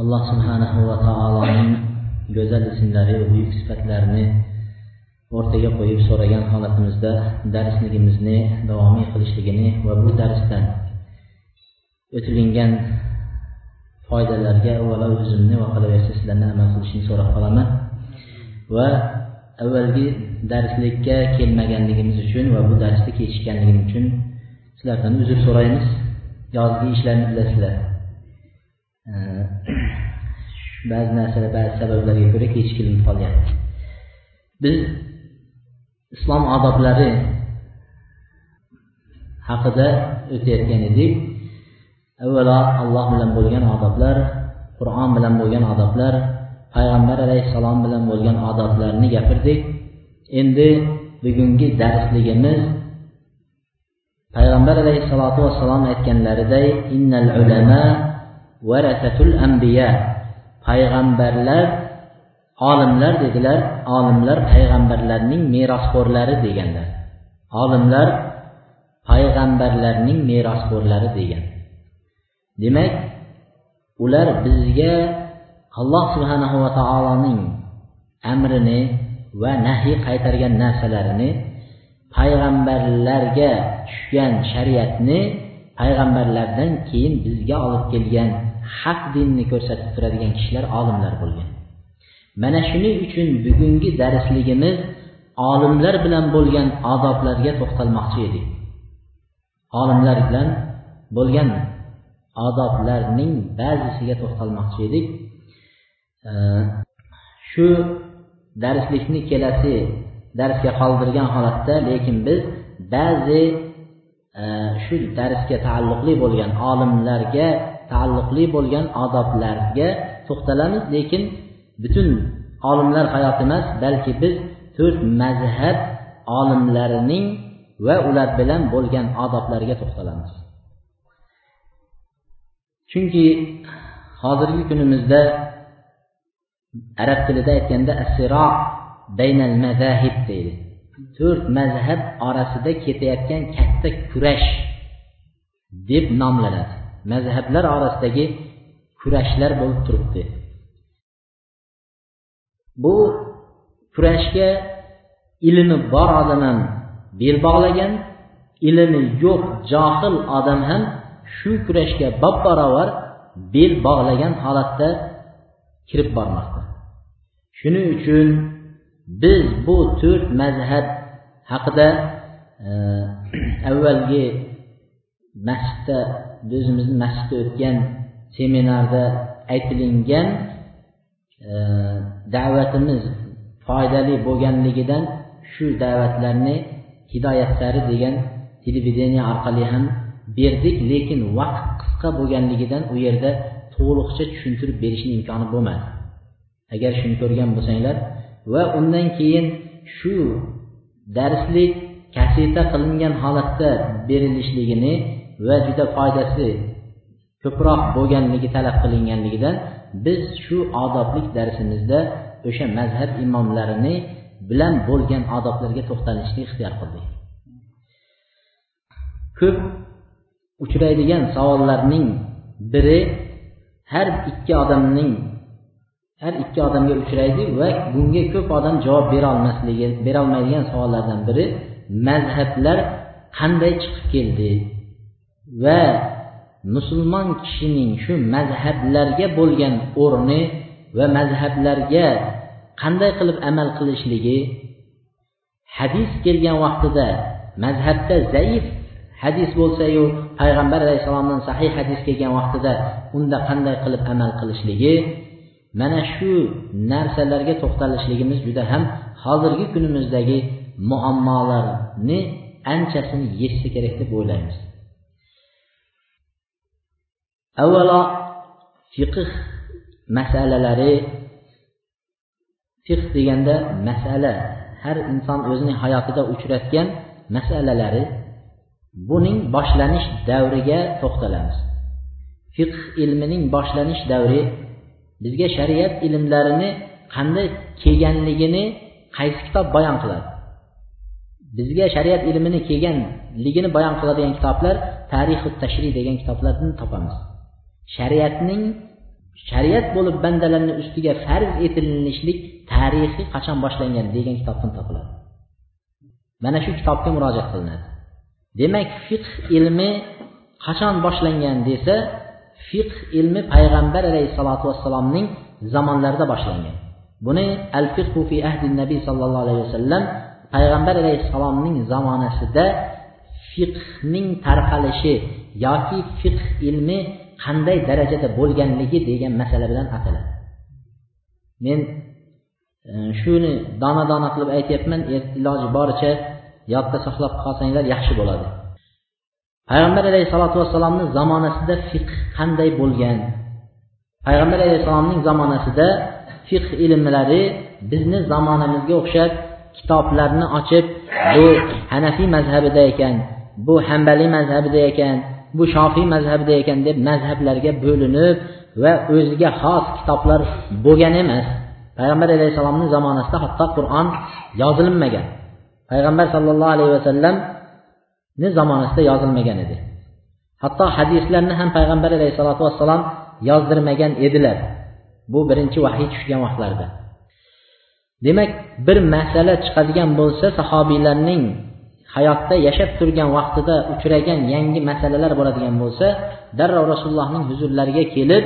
Alloh subhanahu va taoloning go'zal ismlari va buyuk sifatlarini o'rtaga qo'yib so'ragan holatimizda darsligimizni davomiy qilishligini va bu darsdan o'tilingan foydalarga avvalo o'zimni va qolaversa sizlarni amal qilishni so'rab qolaman. Va avvalgi darslikka kelmaganligimiz uchun va bu darsda kechikkanligim uchun sizlardan uzr so'raymiz. Yozgi ishlarni bilasizlar. Ba'zi narsalar ba'zi sabablarga ko'ra kechikilib qolyapti biz islom odoblari haqida o'tayotgan edik. Avvalo alloh bilan bo'lgan odoblar qur'on bilan bo'lgan odoblar payg'ambar alayhissalom bilan bo'lgan odoblarni gapirdik. Endi bugungi darsligimiz payg'ambar alayhissalotu vassalom aytganlariday innal ulama varasatul anbiya. Payg'ambarlar olimlar dedilar olimlar payg'ambarlarning merosxo'rlari deganlar. Olimlar payg'ambarlarning merosxo'rlari degan. Demak ular bizga alloh subhanahu va taoloning amrini va nahiy qaytargan narsalarini payg'ambarlarga tushgan shariatni payg'ambarlardan keyin bizga olib kelgan haq dinni ko'rsatib turadigan kishilar olimlar bo'lgan. Mana shuning uchun bugungi darsligimiz olimlar bilan bo'lgan odoblarga to'xtalmoqchi edik. Olimlar bilan bo'lgan odoblarning ba'zisiga to'xtalmoqchi edik. Shu darslikni kelasi darsga qoldirgan holatda lekin biz ba'zi e, shu darsga taalluqli bo'lgan olimlarga taalluqli bo'lgan odoblarga to'xtalamiz lekin butun olimlar hayoti emas balki biz to'rt mazhab olimlarining va ular bilan bo'lgan odoblarga to'xtalamiz. Chunki hozirgi kunimizda arab tilida aytganda assiro baynal mazahib deydi. To'rt mazhab orasida ketayotgan katta kurash deb nomlanadi. Mazhablar orasidagi kurashlar bo'lib turibdi. Bu kurashga ilmi bor odam ham bel bog'lagan ilmi yo'q johil odam ham shu kurashga bab barobar bel bog'lagan holatda kirib bormoqda. Shuning uchun biz bu to'rt mazhab haqida e, avvalgi masjidda o'zimizni masjidda o'tgan seminarda aytilingan e, da'vatimiz foydali bo'lganligidan shu da'vatlarni hidoyat sari degan televideniya orqali ham berdik lekin vaqt qisqa bo'lganligidan u yerda to'liqcha tushuntirib berishni imkoni bo'lmadi. Agar shuni ko'rgan bo'lsanglar va undan keyin shu darslik kaseta qilingan holatda berilishligini va juda foydasi ko'proq bo'lganligi talab qilinganligidan biz shu odoblik darsimizda o'sha mazhab imomlarini bilan bo'lgan odoblarga to'xtalishni ixtiyor qildik. Ko'p uchraydigan savollarning biri har ikki odamning har ikki odamga uchraydi va bunga ko'p odam javob berolmasligi berolmaydigan savollardan biri mazhablar qanday chiqib keldi? Va musulmon kishining shu mazhablarga bo'lgan o'rni va mazhablarga qanday qilib amal qilishligi. Hadis kelgan vaqtida mazhabda zaif hadis bo'lsayu payg'ambar alayhissalomdan sahih hadis kelgan vaqtida unda qanday qilib amal qilishligi mana shu narsalarga to'xtalishligimiz juda ham hozirgi kunimizdagi muammolarni anchasini yechsa kerak deb o'ylaymiz. Avvalo fiqh masalalari fiqh deganda masala. Har inson o'zining hayotida uchratgan masalalari. Buning boshlanish davriga to'xtalamiz. Fiqh ilmining boshlanish davri bizga shariat ilmlarini qanday kelganligini qaysi kitob bayon qiladi? Bizga shariat ilmini kelganligini bayon qiladigan kitoblar tarixi tashri degan kitoblardan topamiz. Shariatning shariat bo'lib bandalarni ustiga farz etilishlik tarixi qachon boshlangan degan kitobdan topiladi. Mana shu kitobga murojaat qilinadi. Demak fiqh ilmi qachon boshlangan desa fiqh ilmi payg'ambar alayhissalotu vassalomning zamonlarida boshlangan. Buni al fiqhu fi ahdi nabiy sollallohu alayhi vasallam payg'ambar alayhissalomning zamonasida fiqhning tarqalishi yoki fiqh ilmi qanday darajada bo'lganligi degan masala bilan ataladi men e, shuni dona dona qilib aytyapman er-, iloji boricha yodda saqlab qolsanglar yaxshi bo'ladi. Payg'ambar alayhissalotu vassalomni zamonasida fiqh qanday bo'lgan? Payg'ambar alayhissalomning zamonasida fiqh ilmlari bizni zamonamizga o'xshab kitoblarni ochib bu hanafiy mazhabida ekan bu hambaliy mazhabida ekan bu shofiy mazhabida ekan deb mazhablarga bo'linib va o'ziga xos kitoblar bo'lgan emas. Payg'ambar alayhissalomni zamonasida hatto qur'on yozilmagan. Payg'ambar sollallohu alayhi vasallamni zamonasida yozilmagan edi. Hatto hadislarni ham payg'ambar alayhissalotu vassalom yozdirmagan edilar. Bu birinchi vahiy tushgan vaqtlarda. Demak bir masala chiqadigan bo'lsa sahobiylarning hayotda yashab turgan vaqtida uchragan yangi masalalar bo'ladigan bo'lsa darrov rasulullohning huzurlariga kelib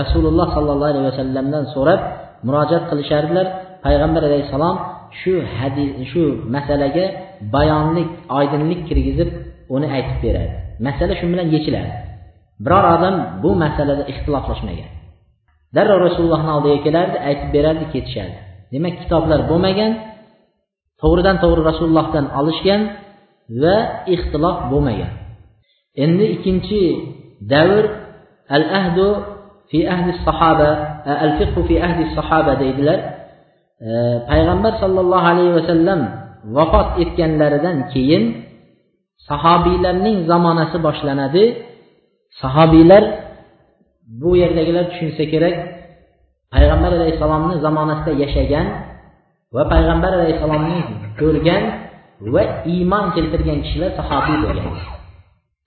rasululloh sollallohu alayhi vasallamdan so'rab murojaat qilishardilar. Payg'ambar alayhissalom shu hadis shu masalaga bayonlik oydinlik kirgizib uni aytib beradi. Masala shu bilan yechiladi. Biror odam bu masalada ixtiloflashmagan. Darrov rasulullohni oldiga kelardi aytib berardi ketishardi demak kitoblar bo'lmagan to'g'ridan to'g'ri rasulullohdan olishgan va ixtilof bo'lmagan. Endi ikkinchi davr al ahdu fi ahli sahoba al fiqhu fi ahli sahoba deydilar. E, payg'ambar sollallohu alayhi vasallam vafot etganlaridan keyin sahobiylarning zamonasi boshlanadi. Sahobiylar bu yerdagilar tushunsa kerak payg'ambar alayhissalomni zamonasida yashagan va payg'ambar alayhissalomni ko'rgan va iymon keltirgan kishilar sahobiy bo'lgan.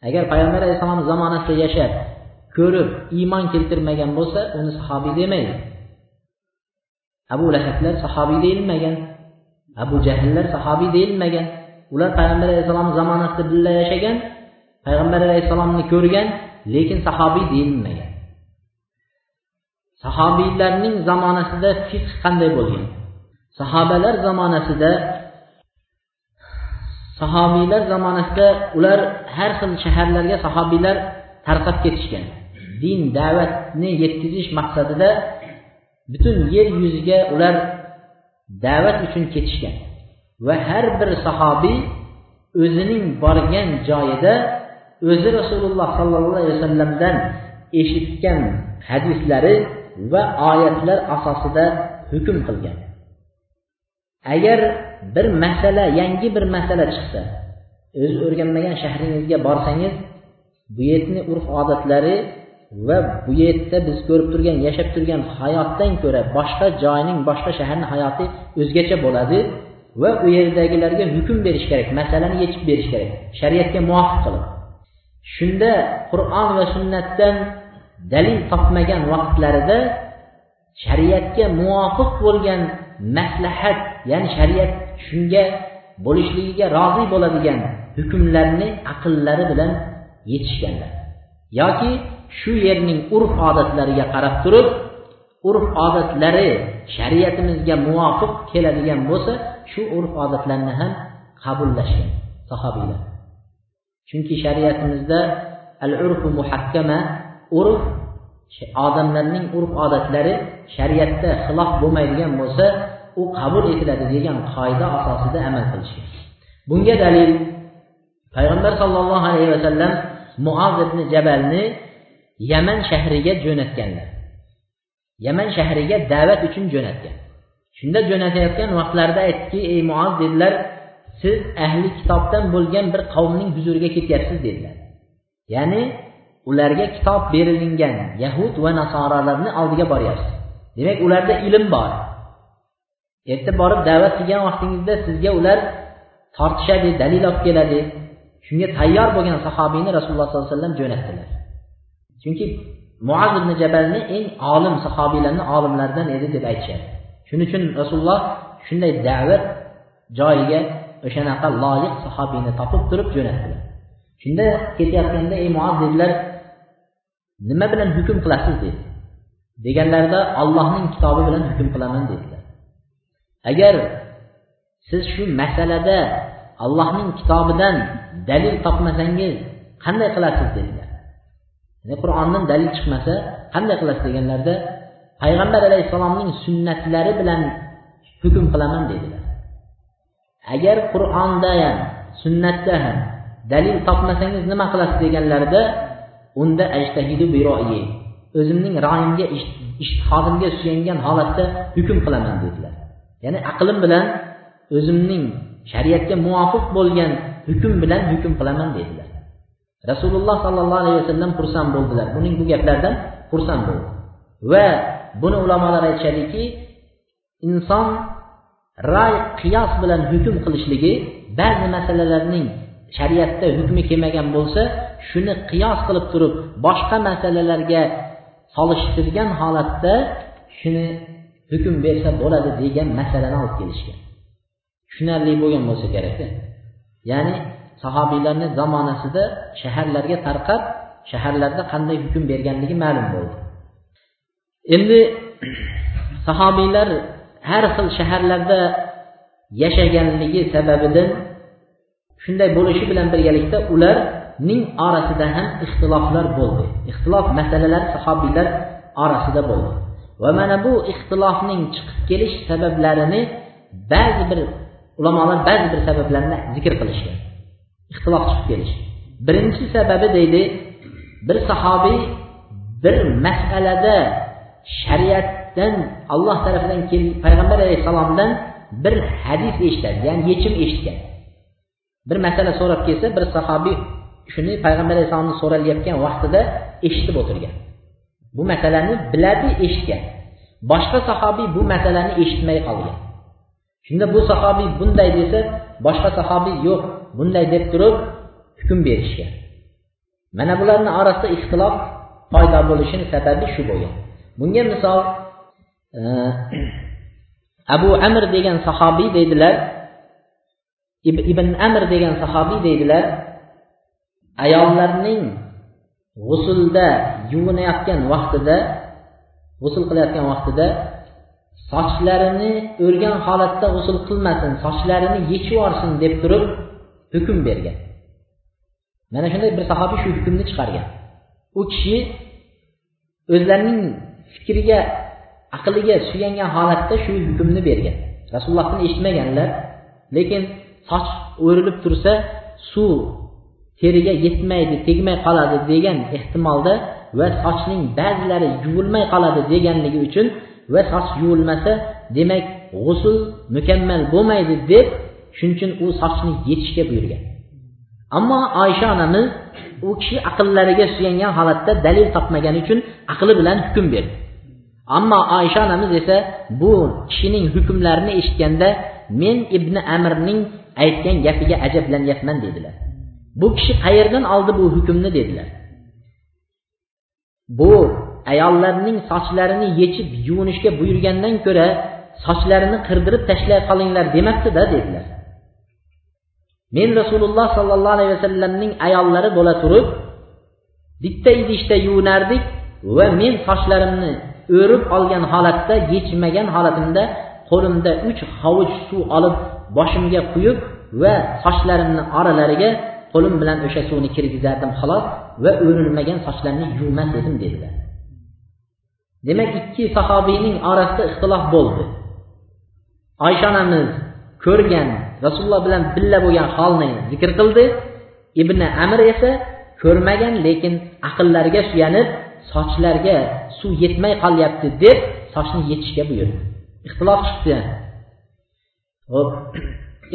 Agar payg'ambar alayhissalom zamonasida yashab ko'rib iymon keltirmagan bo'lsa uni sahobiy demaydi. Abu lahablar sahobiy deyilmagan abu jahllar sahobiy deyilmagan. Ular payg'ambar alayhissalom zamonasida birga yashagan payg'ambar alayhissalomni ko'rgan lekin sahobiy deyilmagan. Sahobiylarning zamonasida fiqh qanday bo'lgan? Sahobalar zamonasida sahobiylar zamonasida ular har xil shaharlarga sahobiylar tarqab ketishgan. Din da'vatni yetkazish maqsadida butun yer yuziga ular da'vat uchun ketishgan. Va har bir sahobiy o'zining borgan joyida o'zi rasululloh sollallohu alayhi vasallamdan eshitgan hadislari va oyatlar asosida hukm qilgan. Agar bir masala yangi bir masala chiqsa o'zi o'rganmagan shahringizga borsangiz bu yerni urf odatlari va bu yerda biz ko'rib turgan yashab turgan hayotdan ko'ra boshqa joyning boshqa shaharni hayoti o'zgacha bo'ladi va u yerdagilarga hukm berish kerak masalani yechib berish kerak shariatga muvofiq qilib. Shunda qur'on va sunnatdan dalil topmagan vaqtlarida shariatga muvofiq bo'lgan maslahat ya'ni shariat shunga bo'lishligiga rozi bo'ladigan hukmlarni aqllari bilan yetishganlar. Yoki shu yerning urf odatlariga qarab turib urf odatlari shariatimizga muvofiq keladigan bo'lsa shu urf odatlarni ham qabullashgan sahobiylar chunki shariatimizda al urfu muhakkama urf odamlarning urf odatlari shariatda xilof bo'lmaydigan bo'lsa u qabul etiladi degan qoida asosida amal qilishgan bunga dalil payg'ambar sollallohu alayhi vasallam muoz ibn jabalni yaman shahriga jo'natganlar. Yaman shahriga da'vat uchun jo'natgan. Shunda jo'natayotgan vaqtlarida aytdiki ey muoz dedilar siz ahli kitobdan bo'lgan bir qavmning huzuriga ketyapsiz dedilar. Ya'ni ularga kitob berilingan yahud va nasoralarni oldiga boryapsiz. Demak ularda ilm bor. Erta borib da'vat qilgan vaqtingizda sizga ular tortishadi dalil olib keladi. Shunga tayyor bo'lgan sahobiyni rasululloh sollallohu alayhi vasallam jo'natdilar. Chunki muaz ibn jabalni eng olim sahobiylarni olimlaridan edi deb aytishadi. Shuning uchun rasululloh shunday da'vat joyiga o'shanaqa loyiq sahobiyni topib turib jo'natdilar. Shunda ketayotganda ey muaz dedilar nima bilan hukm qilasiz? dedi. Deganlarida ollohning kitobi bilan hukm qilaman dedilar. Agar siz shu masalada allohning kitobidan dalil topmasangiz qanday qilasiz dedilar. Ya'ni qur'ondan dalil chiqmasa qanday qilasiz deganlarida payg'ambar alayhissalomning sunnatlari bilan hukm qilaman dedilar. Agar qur'onda ham sunnatda ham dalil topmasangiz nima qilasiz deganlarida unda ajtahidu biroyi o'zimning royimga ishtihodimga suyangan holatda hukm qilaman dedilar. Ya'ni aqlim bilan o'zimning shariatga muvofiq bo'lgan hukm bilan hukm qilaman dedilar rasululloh sollallohu alayhi vasallam xursand bo'ldilar. Buning bu gaplaridan xursand bo'ldi. Va buni ulamolar aytishadiki inson ray qiyos bilan hukm qilishligi ba'zi masalalarning shariatda hukmi kelmagan bo'lsa shuni qiyos qilib turib boshqa masalalarga solishtirgan holatda shuni hukm bersa bo'ladi degan masalani olib kelishgan. Tushunarli bo'lgan bo'lsa kerakda. Ya'ni sahobiylarni zamonasida shaharlarga tarqab shaharlarda qanday hukm berganligi ma'lum bo'ldi. Endi sahobiylar har xil shaharlarda yashaganligi sababidan shunday bo'lishi bilan birgalikda ularning orasida ham ixtiloflar bo'ldi. Ixtilof masalalar sahobiylar orasida bo'ldi. Va mana bu ixtilofning chiqib kelish sabablarini ba'zi bir ulamolar ba'zi bir sabablarni zikr qilishgan. Ixtilof chiqib kelish. Birinchi sababi deydi bir sahobiy bir masalada shariatdan alloh tarafidan payg'ambar alayhissalomdan bir hadis eshitadi ya'ni yechim eshitgan. Bir masala so'rab kelsa bir sahobiy shuni payg'ambar alayhissalomni so'ralayotgan vaqtida eshitib o'tirgan. Bu masalani biladi eshitgan. Boshqa sahobiy bu masalani eshitmay qolgan. Shunda bu sahobiy bunday desa boshqa sahobiy yo'q bunday deb turib hukm berishgan. Mana bularni orasida ixtilof paydo bo'lishini sababi shu bo'lgan. Bunga misol e, abu amr degan sahobiy deydilar ibn amr degan sahobiy deydilar ayollarning g'usulda yuvinayotgan vaqtida g'usul qilayotgan vaqtida sochlarini o'rgan holatda g'usul qilmasin sochlarini yechib yuborsin deb turib hukm bergan. Mana shunday bir sahobiy shu hukmni chiqargan. U kishi o'zlarining fikriga aqliga suyangan holatda shu hukmni bergan. Rasulullohdan eshitmaganlar lekin soch o'rilib tursa suv teriga yetmaydi tegmay qoladi degan ehtimolda va sochning ba'zilari yuvilmay qoladi deganligi uchun va soch yuvilmasa demak g'usul mukammal bo'lmaydi deb shuning uchun u sochni yechishga buyurgan. Ammo oysha onamiz u kishi aqllariga suyangan holatda dalil topmagani uchun aqli bilan hukm berdi. Ammo oysha onamiz esa bu kishining hukmlarini eshitganda men ibn amirning aytgan gapiga ajablanyapman dedilar. Bu kishi qayerdan oldi bu hukmni dedilar. Bu ayollarning sochlarini yechib yuvinishga buyurgandan ko'ra sochlarini qirdirib tashlay qolinglar demabdida dedilar. Men rasululloh sollallohu alayhi vasallamning ayollari bo'la turib bitta idishda yuvinardik va men sochlarimni o'rib olgan holatda yechmagan holatimda qo'limda uch hovuch suv olib boshimga quyib va sochlarimni oralariga qo'lim bilan o'sha suvni kirgizardim xolos va o'rilmagan sochlarni yuvmas edim dedilar. Demak ikki sahobiyning orasida ixtilof bo'ldi. Oysha onamiz ko'rgan rasululloh bilan billa bo'lgan holni zikr qildi. Ibn amir esa ko'rmagan lekin aqllariga suyanib sochlarga suv yetmay qolyapti deb sochni yechishga buyurdi. Ixtilof chiqdi. Hop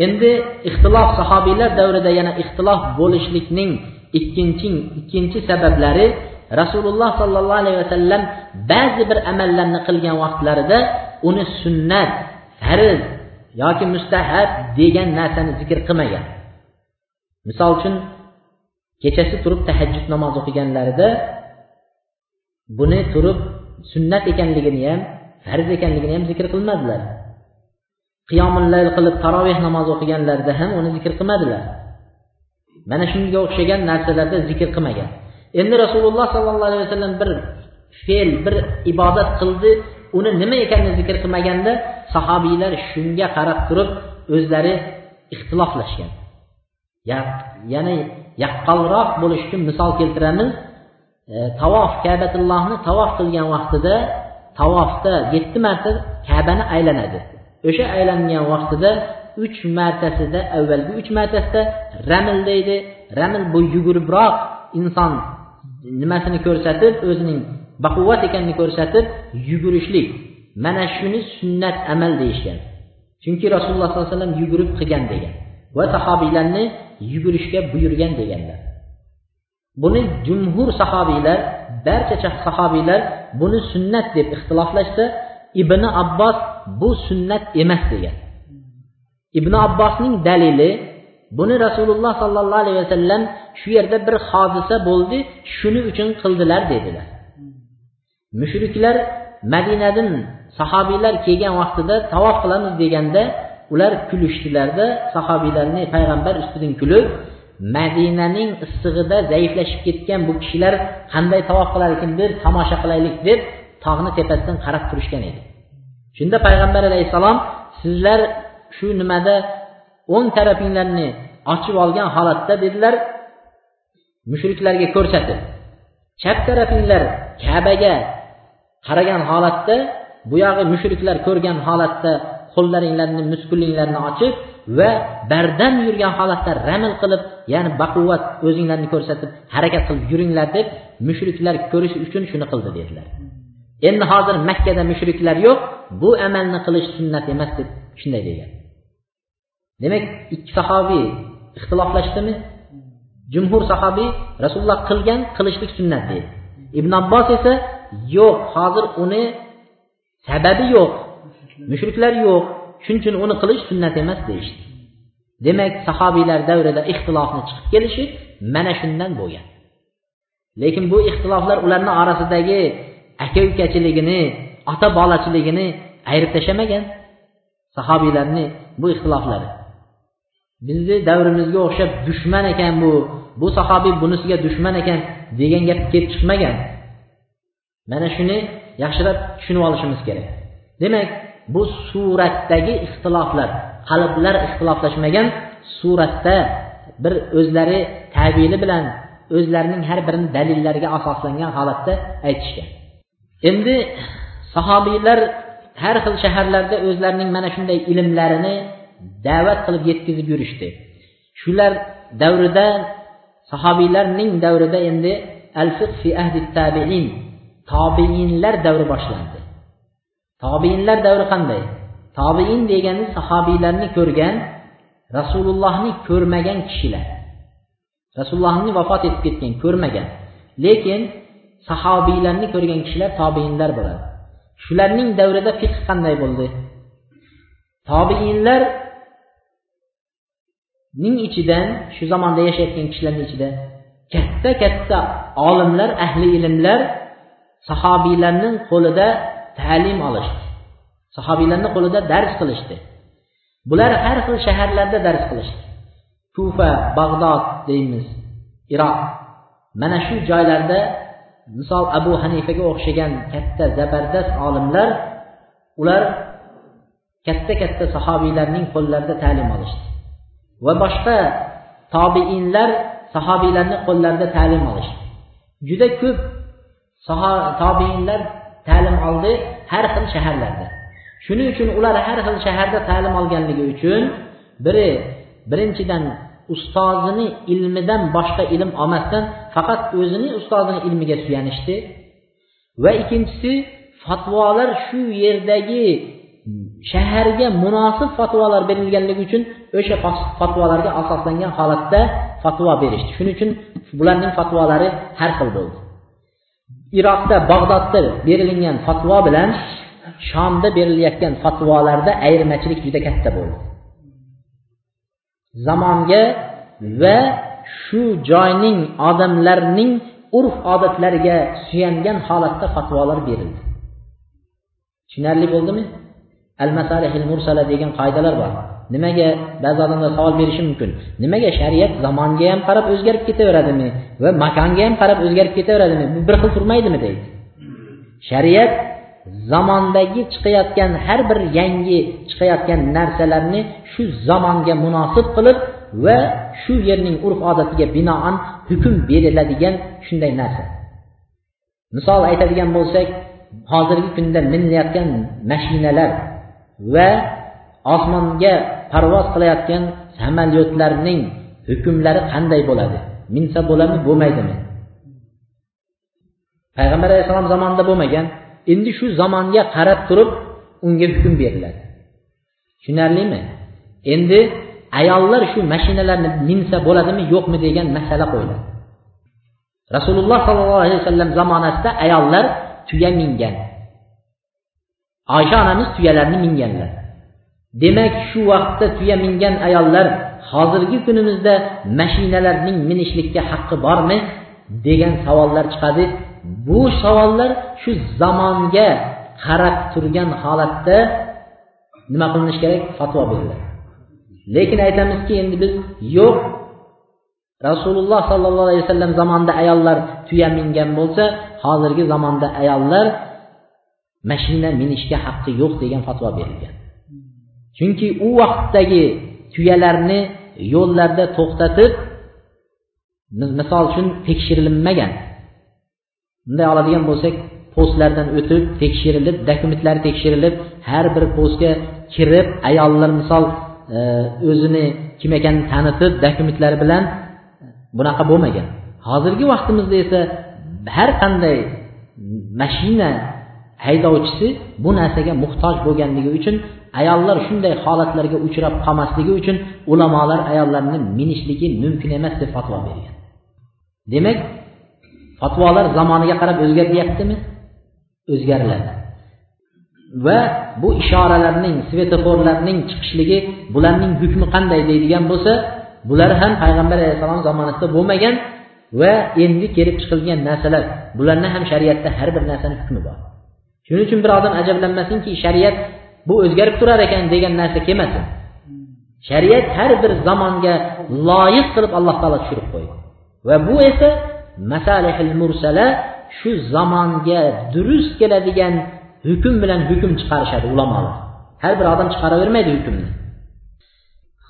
endi ixtilof sahobiylar davrida yana ixtilof bo'lishlikning ikkinchi ikkinchi sabablari rasululloh sollallohu alayhi vasallam ba'zi bir amallarni qilgan vaqtlarida uni sunnat farz yoki mustahab degan narsani zikr qilmagan. Misol uchun kechasi turib tahajjud namoz o'qiganlarida buni turib sunnat ekanligini ham farz ekanligini ham zikr qilmadilar. Qiyomillayl qilib taroveh namoz o'qiganlarida ham uni zikr qilmadilar. Mana shunga o'xshagan narsalarda zikr qilmagan. Endi rasululloh sollallohu alayhi vasallam bir fe'l bir ibodat qildi uni nima ekanini zikr qilmaganda sahobiylar shunga qarab turib o'zlari ixtiloflashgan. Ya'ni yaqqalroq bo'lish uchun misol keltiramiz. E, tavof kabatullohni tavof qilgan vaqtida tavofda yetti marta kabani aylanadi. O'sha aylangan vaqtida uch martasida avvalgi uch martasida ramil deydi. Ramil bu yuguribroq inson nimasini ko'rsatib o'zining baquvvat ekanini ko'rsatib yugurishlik. Mana shuni sunnat amal deyishgan. Chunki rasululloh sollallohu alayhi vasallam yugurib qilgan degan va sahobiylarni yugurishga buyurgan deganlar. Buni jumhur sahobiylar barcha sahobiylar buni sunnat deb ixtiloflashsa ibn abbos bu sunnat emas degan. Ibn abbosning dalili buni rasululloh sollallohu alayhi vasallam shu yerda bir hodisa bo'ldi shuning uchun qildilar dedilar. Mushriklar madinadan sahobiylar kelgan vaqtida tavof qilamiz deganda ular kulishdilarda sahobiylarni payg'ambar ustidan kulib madinaning issig'ida zaiflashib ketgan bu kishilar qanday tavof qilar ekan deb tomosha qilaylik deb tog'ni tepasidan qarab turishgan edi. Shunda payg'ambar alayhissalom sizlar shu nimada o'ng tarafinglarni ochib olgan holatda dedilar. Mushriklarga ko'rsatib chap tarafinglar kabaga qaragan holatda buyog'i mushriklar ko'rgan holatda qo'llaringlarni muskullinglarni ochib va bardam yurgan holatda ramil qilib ya'ni baquvvat o'zinglarni ko'rsatib harakat qilib yuringlar deb mushriklar ko'rish uchun shuni qildi dedilar. Endi hozir makkada mushriklar yo'q bu amalni qilish sunnat emas deb shunday degan demak ikki sahobiy ixtiloflashdimi? Jumhur sahobiy rasululloh qilgan qilishlik sunnat deydi. Ibn abbos esa yo'q hozir uni sababi yo'q mushriklar yo'q shuning uchun uni qilish sunnat emas deyishdi. Demak sahobiylar davrida ixtilofni chiqib kelishi mana shundan bo'lgan. Lekin bu ixtiloflar ularni orasidagi aka ukachiligini ota bolachiligini ayirib tashlamagan sahobiylarni bu ixtiloflari. Bizni davrimizga o'xshab dushman ekan bu bu sahobiy bunisiga dushman ekan degan gap kelib chiqmagan. Mana shuni yaxshilab tushunib olishimiz kerak. Demak bu suratdagi ixtiloflar qalblar ixtiloflashmagan suratda bir o'zlari tabili bilan o'zlarining har birini dalillarga asoslangan holatda aytishgan. Endi sahobiylar har xil shaharlarda o'zlarining mana shunday ilmlarini da'vat qilib yetkazib yurishdi. Shular davrida sahobiylarning davrida endi al fi ahdi tabiin tobiinlar davri boshlandi. Tobiinlar davri qanday? Tobiin degani sahobiylarni ko'rgan rasulullohni ko'rmagan kishilar. Rasulullohni vafot etib ketgan ko'rmagan. Lekin sahobiylarni ko'rgan kishilar tobeinlar bo'ladi. Shularning davrida fiqh qanday bo'ldi? Tobiinlar ning ichidan shu zamonda yashayotgan kishilarni ichida katta katta olimlar ahli ilmlar sahobiylarning qo'lida ta'lim olishdi. Sahobiylarni qo'lida dars qilishdi. Bular har xil shaharlarda dars qilishdi. Kufa bag'dod deymiz iroq. Mana shu joylarda misol abu hanifaga o'xshagan katta zabardast olimlar ular katta katta sahobiylarning qo'llarida ta'lim olishdi. Va boshqa tobiinlar sahobiylarni qo'llarida ta'lim olishdi. Juda ko'p tobiinlar ta'lim oldi har xil shaharlarda. Shuning uchun ular har xil shaharda ta'lim olganligi uchun biri birinchidan ustozini ilmidan boshqa ilm olmasdan faqat o'zini ustozini ilmiga suyanishdi. Va ikkinchisi fatvolar shu yerdagi shaharga munosib fatvolar berilganligi uchun o'sha fatvolarga asoslangan holatda fatvo berishdi. Shuning uchun bularning fatvolari har xil bo'ldi. Iroqda bag'dodda berilgan fatvo bilan shomda berilayotgan fatvolarda ayirmachilik juda katta bo'ldi. Zamonga va shu joyning odamlarning urf odatlariga suyangan holatda fatvolar berildi. Tushunarli bo'ldimi? Al masalihil mursala degan qoidalar bor. Nimaga ba'zi odamlar savol berishi mumkin? Nimaga shariat zamonga ham qarab o'zgarib ketaveradimi? Va makonga ham qarab o'zgarib ketaveradimi? Bu bir xil turmaydimi deydi. Shariat zamondagi chiqayotgan har bir yangi chiqayotgan narsalarni shu zamonga munosib qilib va shu yerning urf odatiga binoan hukm beriladigan shunday narsa. Misol aytadigan bo'lsak hozirgi kunda minilayotgan mashinalar va osmonga parvoz qilayotgan samolyotlarning hukmlari qanday bo'ladi? Minsa bo'ladimi bo'lmaydimi? Payg'ambar alayhissalom zamonida bo'lmagan. Endi shu zamonga qarab turib unga hukm beriladi. Tushunarlimi? Endi ayollar shu mashinalarni minsa bo'ladimi yo'qmi degan masala qo'yiladi. Rasululloh sollallohu alayhi vasallam zamonasida ayollar tuya mingan. Oysha onamiz tuyalarni minganlar. Demak shu vaqtda tuya mingan ayollar hozirgi kunimizda mashinalarning minishlikka haqqi bormi degan savollar chiqadi. Bu savollar shu zamonga qarab turgan holatda nima qilinishi kerak? Fatvo beriladi. Lekin aytamizki endi biz yo'q. Rasululloh sollallohu alayhi vasallam zamonida ayollar tuya mingan bo'lsa hozirgi zamonda ayollar mashina minishga haqqi yo'q degan fatvo berilgan. Chunki u vaqtdagi tuyalarni yo'llarda to'xtatib misol uchun tekshirilmagan. Bunday oladigan bo'lsak postlardan o'tib tekshirilib dokumentlari tekshirilib har bir postga kirib ayollar misol e, o'zini kim ekanini tanitib dokumentlari bilan e, bunaqa bo'lmagan. Hozirgi vaqtimizda esa har qanday mashina haydovchisi bu narsaga muhtoj bo'lganligi uchun ayollar shunday holatlarga uchrab qolmasligi uchun ulamolar ayollarni minishligi mumkin emas deb fatvo bergan. Demak fatvolar zamoniga qarab o'zgaryaptimi o'zgariladi va bu ishoralarning svetoforlarning chiqishligi bularning hukmi qanday deydigan bo'lsa bular ham payg'ambar alayhissalom zamonasida bo'lmagan va endi kelib chiqilgan narsalar bularni ham shariatda har bir narsani hukmi bor. Shuning uchun bir odam ajablanmasinki shariat bu o'zgarib turar ekan degan narsa kelmasin. Shariat har bir zamonga loyiq qilib alloh taolo tushirib qo'ydi. Va bu esa masalihil mursala shu zamonga durust keladigan hukm bilan hukm chiqarishadi ulamolar. Har bir odam chiqaravermaydi hukmni.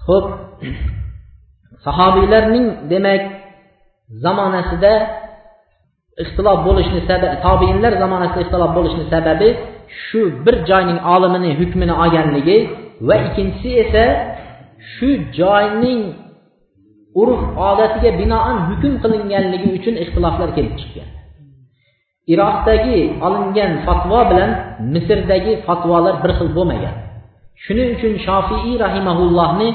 Ho'p sahobiylarning demak zamonasida ixtilof bo'lishni sababi tobiinlar zamonasida ixtilof bo'lishni sababi shu bir joyning olimini hukmini olganligi va ikkinchisi esa shu joyning urf odatiga binoan hukm qilinganligi uchun ixtiloflar kelib chiqqan. Iroqdagi olingan fatvo bilan misrdagi fatvolar bir xil bo'lmagan. Shuning uchun shofiiy rahimaullohni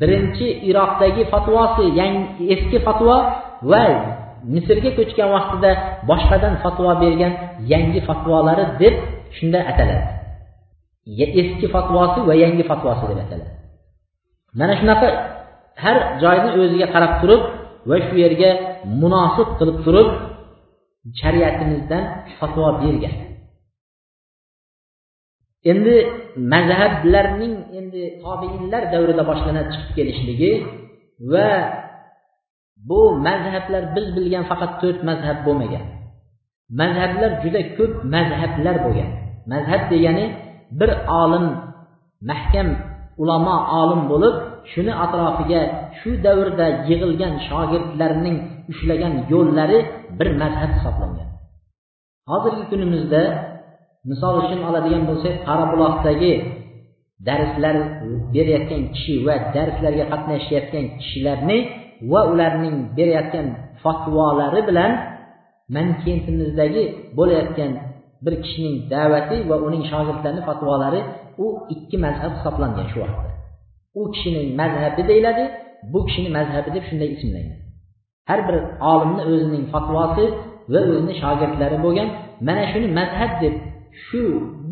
birinchi iroqdagi fatvosi yangi eski fatvo va misrga ko'chgan vaqtida boshqadan fatvo bergan yangi fatvolari deb shunday ataladi. Eski fatvosi va yangi fatvosi deb ataladi. Mana shunaqa har joyni o'ziga qarab turib va shu yerga munosib qilib turib shariatimizdan fatvo bergan. Endi mazhablarning endi tobiinlar davrida boshlanib chiqib kelishligi va bu mazhablar biz bilgan faqat to'rt mazhab bo'lmagan. Mazhablar juda ko'p mazhablar bo'lgan. Mazhab degani bir olim mahkam ulamo olim bo'lib shuni atrofiga shu davrda yig'ilgan shogirdlarning ushlagan yo'llari bir mazhab hisoblangan. Hozirgi kunimizda misol uchun oladigan bo'lsak qorabuloqdagi darslar berayotgan kishi va darslarga qatnashayotgan kishilarni va ularning berayotgan fatvolari bilan mankentimizdagi bo'layotgan bir kishining da'vati va uning shogirdlarini fatvolari u ikki mazhab hisoblangan shu vaqtda. U kishining mazhabi deyiladi bu kishini mazhabi deb shunday ismlangan har bir olimni o'zining fatvosi va o'zini shogirdlari bo'lgan mana shuni mazhab deb shu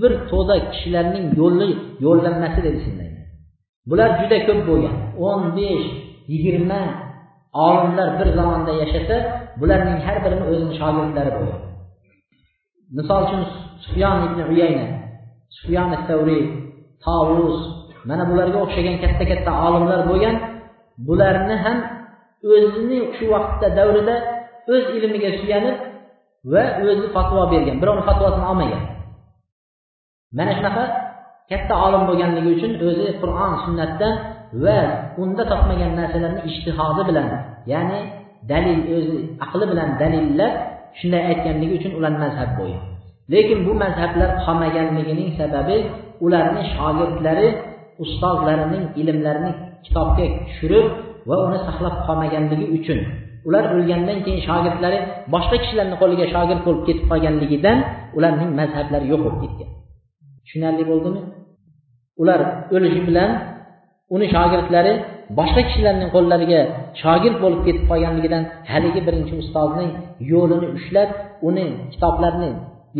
bir to'da kishilarning yo'li yo'llanmasi deb ismlangan bular juda ko'p bo'lgan o'n besh yigirma olimlar bir zamonda yashasa bularning har birini o'zini shogirdlari bo'lgan misol uchun sufyon ibn uyayna sufyon savriy tovus mana bularga o'xshagan katta katta olimlar bo'lgan. Bularni ham o'zini shu vaqtda davrida o'z ilmiga suyanib va o'zi fatvo bergan birovni fatvosini olmagan. Mana shunaqa katta olim bo'lganligi uchun o'zi qur'on sunnatdan va unda topmagan narsalarni ishtihodi bilan ya'ni dalil o'zi aqli bilan dalillab shunday aytganligi uchun ular mazhab bo'lgan lekin bu mazhablar qolmaganligining sababi ularni shogirdlari ustozlarining ilmlarini kitobga tushirib va uni saqlab qolmaganligi uchun. Ular o'lgandan keyin shogirdlari boshqa kishilarni qo'liga shogird bo'lib ketib qolganligidan ularning mazhablari yo'q bo'lib ketgan. Tushunarli bo'ldimi? Ular o'lishi bilan uni shogirdlari boshqa kishilarning qo'llariga shogird bo'lib ketib qolganligidan haligi birinchi ustozning yo'lini ushlab uni kitoblarini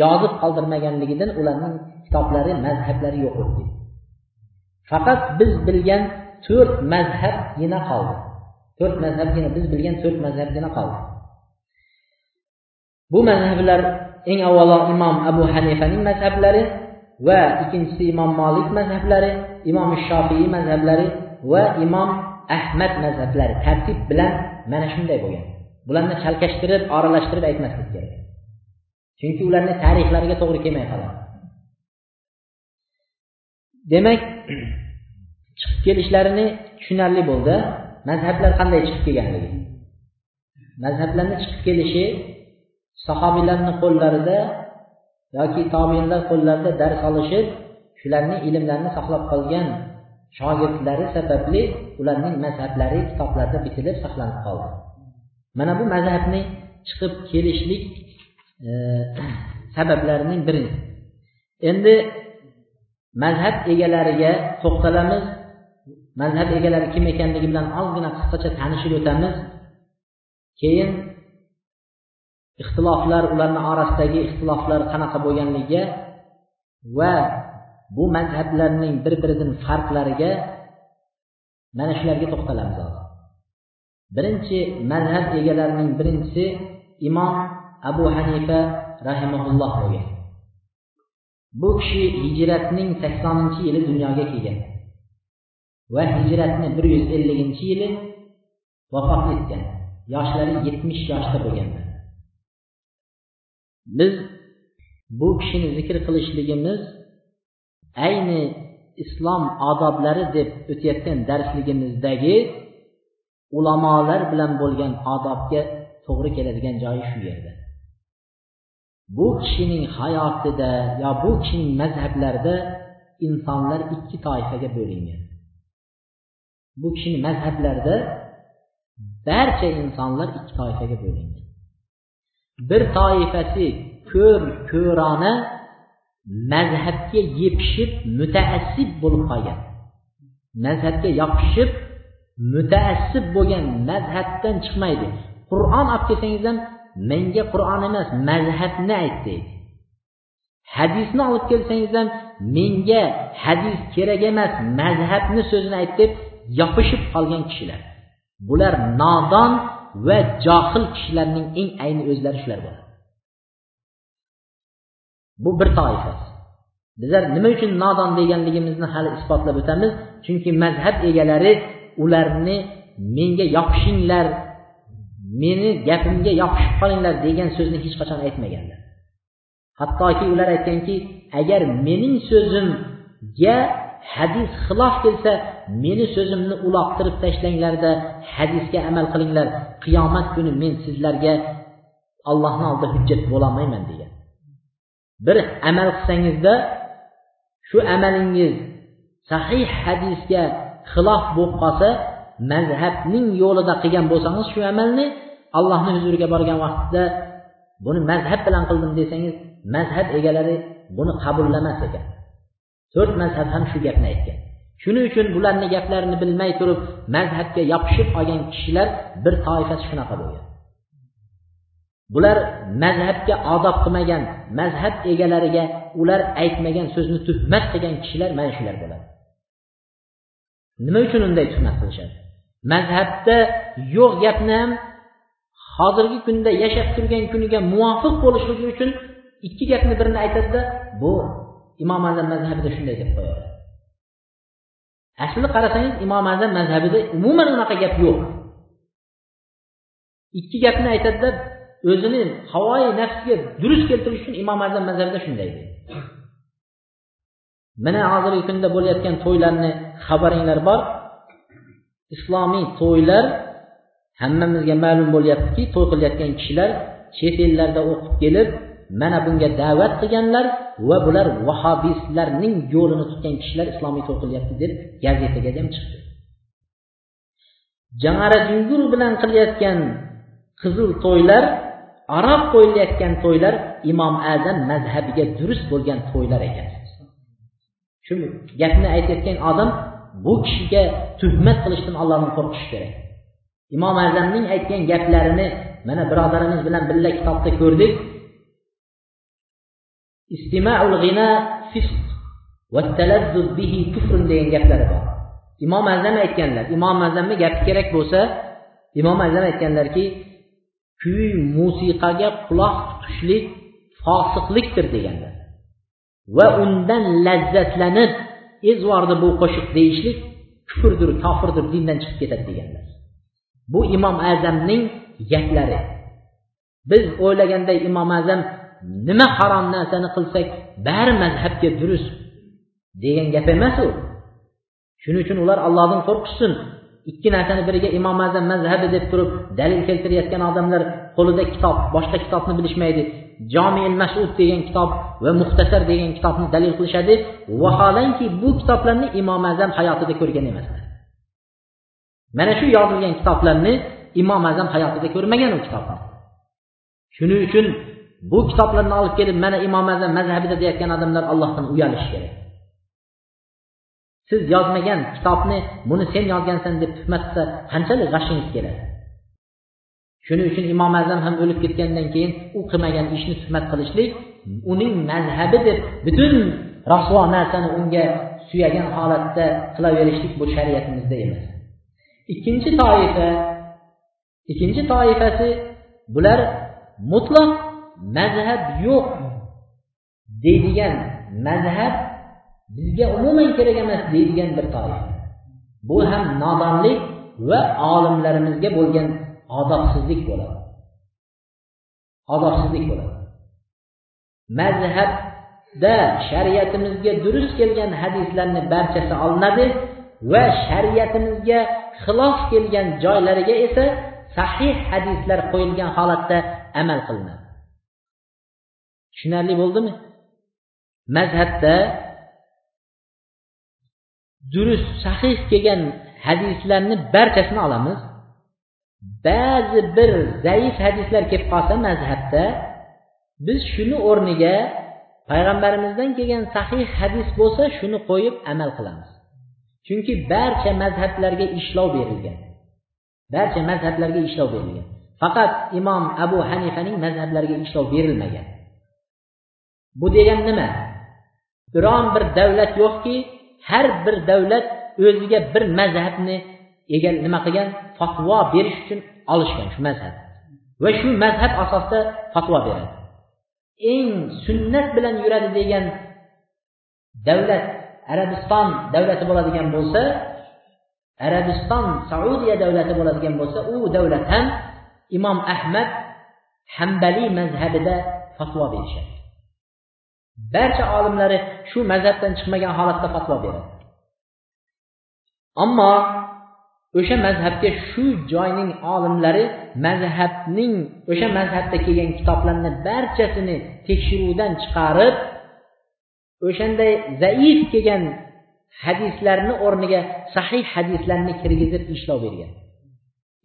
yozib qoldirmaganligidan ularning kitoblari mazhablari yo'q ketdi. Faqat biz bilgan to'rt mazhabgina qoldi. To'rt mazhabgina biz bilgan to'rt mazhabgina qoldi. Bu mazhablar eng avvalo imom abu hanifaning mazhablari va ikkinchisi imom molik mazhablari imom shofiiy mazhablari va imom ahmad mazhablari tartib bilan mana shunday bo'lgan. Bularni chalkashtirib oralashtirib aytmaslik kerak. Chunki ularni tarixlariga to'g'ri kelmay qoladi. Demak chiqib kelishlarini tushunarli bo'ldi. Mazhablar qanday chiqib kelganligi. Mazhablarni chiqib kelishi sahobiylarni qo'llarida yoki tobiinlar qo'llarida dars olishib shularni ilmlarini saqlab qolgan shogirdlari sababli ularning mazhablari kitoblarda bitilib saqlanib qoldi. Mana bu mazhabni chiqib kelishlik e, sabablarining biri endi mazhab egalariga to'xtalamiz. Mazhab egalari kim ekanligi bilan ozgina qisqacha tanishib o'tamiz. Keyin ixtiloflar ularni orasidagi ixtiloflar qanaqa bo'lganligiga va bu mazhablarning bir biridan farqlariga mana shularga to'xtalamiz hozir birinchi mazhab egalarining birinchisi imom abu hanifa rahimaulloh bo'lgan. Bu kishi hijratning saksoninchi yili dunyoga kelgan. Va hijratni bir yuz elliginchi yili vafot etgan. Yoshlari yetmish yoshda bo'lganlar biz bu kishini zikr qilishligimiz ayni islom odoblari deb o'tayotgan darsligimizdagi ulamolar bilan bo'lgan odobga to'g'ri keladigan joyi shu yerda. Bu kishining hayotida yo bu kishining mazhablarida insonlar ikki toifaga bo'lingan. Bu kishini mazhablarida barcha insonlar ikki toifaga bo'lingan. Bir toifasi ko'r ko'rona mazhabga yepishib mutaassib bo'lib qolgan. Mazhabga yopishib mutaassib bo'lgan mazhabdan chiqmaydi. Qur'on olib kelsangiz ham menga qur'on emas mazhabni ayt deydi hadisni olib kelsangiz ham menga hadis kerak emas mazhabni so'zini ayt deb yopishib qolgan kishilar. Bular nodon va johil kishilarning eng ayni o'zlari shular bo'ladi. Bu bir toifasi. Bizlar nima uchun nodon deganligimizni hali isbotlab o'tamiz chunki mazhab egalari ularni menga yopishinglar meni gapimga yopishib qolinglar degan so'zni hech qachon aytmaganlar. Hattoki ular aytganki agar mening so'zimga hadis xilof kelsa meni so'zimni uloqtirib tashlanglarda hadisga amal qilinglar. Qiyomat kuni men sizlarga allohni oldida hujjat bo'lolmayman degan. Bir amal qilsangizda shu amalingiz sahih hadisga xilof bo'lib qolsa mazhabning yo'lida qilgan bo'lsangiz shu amalni allohni huzuriga borgan vaqtda buni mazhab bilan qildim desangiz mazhab egalari buni qabullamas ekan. To'rt mazhab ham shu gapni aytgan. Shuning uchun bularni gaplarini bilmay turib mazhabga yopishib olgan kishilar bir toifasi shunaqa bo'lgan. Bular mazhabga odob qilmagan mazhab egalariga ular aytmagan so'zni tuhmat qilgan kishilar mana shular bo'ladi. Nima uchun unday tuhmat qilishadi? Mazhabda yo'q gapni ham hozirgi kunda yashab turgan kuniga muvofiq bo'lishligi uchun ikki gapni birini aytadida bu imom azam mazhabida shunday deb qo'yadi. Aslida qarasangiz imom azam mazhabida umuman unaqa gap yo'q. Ikki gapni aytadida o'zini havoyi nafsiga durust keltirish uchun imom azam mazhabida shunday deydi. Mana hozirgi kunda bo'layotgan to'ylarni xabaringlar bor. Islomiy to'ylar hammamizga ma'lum bo'lyaptiki to'y qilayotgan kishilar chet ellarda o'qib kelib mana bunga da'vat qilganlar va bular vahobistlarning yo'lini tutgan kishilar islomiy to'y qilyapti deb gazetaga ham chiqdi. Jang'ara jungur bilan qilayotgan qizil to'ylar aroq qo'yilayotgan to'ylar imom azam mazhabiga durust bo'lgan to'ylar ekan. Shu gapni aytayotgan odam bu kishiga tuhmat qilishdan allohdan qo'rqishi kerak. Imom azamning aytgan gaplarini mana birodarimiz bilan birga kitobda ko'rdik. Istimaul g'ina fisq va talazzuz bihi kufr degan gaplari bor. Imom azam aytganlar imom azamni gapi kerak bo'lsa imom azam aytganlarki kuy musiqaga quloq tutishlik fosiqlikdir deganlar. Va undan lazzatlanib ezvordi bu qo'shiq deyishlik kufrdir kofirdir dindan chiqib ketadi deganlar. Bu imom azamning gaplari. Biz o'ylaganday imom azam nima harom narsani qilsak bari mazhabga durust degan gap emas u. Shuning uchun ular allohdan qo'rqishsin. Ikki narsani biriga imom azam mazhabi deb turib dalil keltirayotgan odamlar qo'lida kitob boshqa kitobni bilishmaydi. Jomil masud degan kitob va muxtasar degan kitobni dalil qilishadi. Vaholanki bu kitoblarni imom azam hayotida ko'rgan emaslar mana shu yozilgan kitoblarni imom azam hayotida ko'rmagan u kitobni shuning uchun bu kitoblarni olib kelib mana imom azam mazhabida deyotgan odamlar allohdan uyalishi kerak. Siz yozmagan kitobni buni sen yozgansan deb tuhmat qilsa qanchalik g'ashingiz keladi shuning uchun imom azam ham o'lib ketgandan keyin u qilmagan ishni tuhmat qilishlik uning mazhabi deb butun rasvo narsani unga suyagan holatda qilaverishlik bu shariatimizda emas. Ikkinchi toifa ikkinchi toifasi bular mutlaq mazhab yo'q deydigan mazhab bizga umuman kerak emas deydigan bir toifa bu ham nodonlik va olimlarimizga bo'lgan odobsizlik bo'ladi. Odobsizlik bo'ladi. Mazhabda shariatimizga durust kelgan hadislarni barchasi olinadi va shariatimizga xilof kelgan joylariga esa sahih hadislar qo'yilgan holatda amal qilinadi. Tushunarli bo'ldimi? Mazhabda durust sahih kelgan hadislarni barchasini olamiz. Ba'zi bir zaif hadislar kelib qolsa mazhabda biz shuni o'rniga payg'ambarimizdan kelgan sahih hadis bo'lsa shuni qo'yib amal qilamiz. Chunki barcha mazhablarga ishlov berilgan. Barcha mazhablarga ishlov berilgan. Faqat imom abu hanifaning mazhablariga ishlov berilmagan. Bu degan nima? Biron bir davlat yo'qki har bir davlat o'ziga bir mazhabni egal nima qilgan? Fatvo berish uchun olishgan shu mazhab. Va shu mazhab asosida fatvo beradi. Eng sunnat bilan yuradi degan davlat arabiston davlati bo'ladigan bo'lsa arabiston saudiya davlati bo'ladigan bo'lsa u davlat ham imom ahmad hambaliy mazhabida fatvo berishadi. Barcha olimlari shu mazhabdan chiqmagan holatda fatvo beradi. Ammo o'sha mazhabga shu joyning olimlari mazhabning o'sha mazhabda kelgan kitoblarni barchasini tekshiruvdan chiqarib o'shanday zaif kelgan hadislarni o'rniga sahih hadislarni kirgizib ishlov bergan.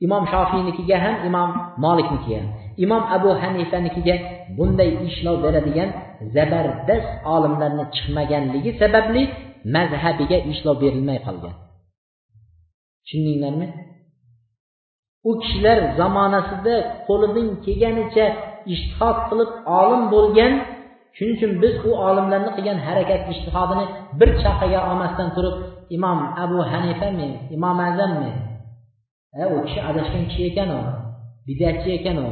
Imom shofiynikiga ham imom moliknikiga ham imom abu hanifanikiga bunday ishlov beradigan zabardast olimlarni chiqmaganligi sababli mazhabiga ishlov berilmay qolgan. Tushundinglarmi? U kishilar zamonasida qo'lidan kelganicha ishtihod qilib olim bo'lgan shuning uchun biz u olimlarni qilgan harakat ishtihodini bir chaqaga olmasdan turib imom abu hanifami imom azammi e, u kishi adashgan kishi ekan u bidatchi ekan u.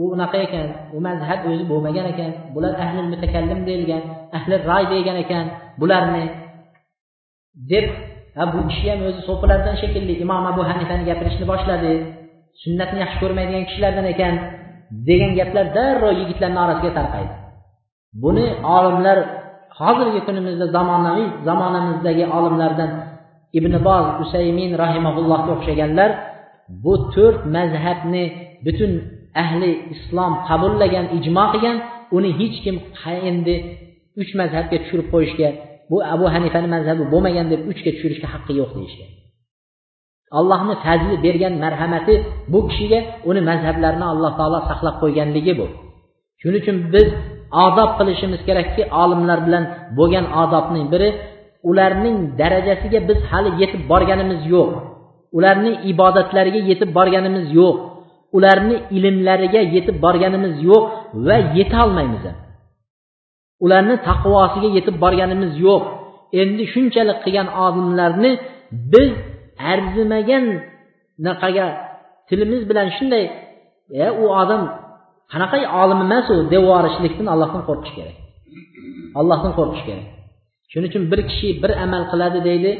U unaqa ekan u mazhab o'zi bo'lmagan ekan bular ahli mutakallim deyilgan ahli ray degan ekan bularni deb ha bu kishi ham o'zi so'pilardan shekilli imom abu hanifani gapirishni boshladi. Sunnatni yaxshi ko'rmaydigan kishilardan ekan degan gaplar darrov yigitlarni orasiga tarqaydi. Buni olimlar hozirgi kunimizda zamonaviy zamonamizdagi olimlardan ibn boz usaymin rahimaullohga o'xshaganlar bu to'rt mazhabni butun ahli islom qabullagan ijmo qilgan uni hech kim endi uch mazhabga tushirib qo'yishga bu abu hanifani mazhabi bo'lmagan deb uchga tushirishga haqqi yo'q deyishgan. Allohni fazli bergan marhamati bu kishiga uni mazhablarini alloh taolo saqlab qo'yganligi bu. Shuning uchun biz odob qilishimiz kerakki olimlar bilan bo'lgan odobning biri ularning darajasiga biz hali yetib borganimiz yo'q. Ularning ibodatlariga yetib borganimiz yo'q. Ularni ilmlariga yetib borganimiz yo'q va yetolmaymiz ham ularni taqvosiga yetib borganimiz yo'q. Endi shunchalik qilgan olimlarni biz arzimagan naqaga tilimiz bilan shunday e u odam qanaqa olim emas u deb yuborishlikdan allohdan qo'rqish kerak. Allohdan qo'rqish kerak. Shuning uchun bir kishi bir amal qiladi deydi.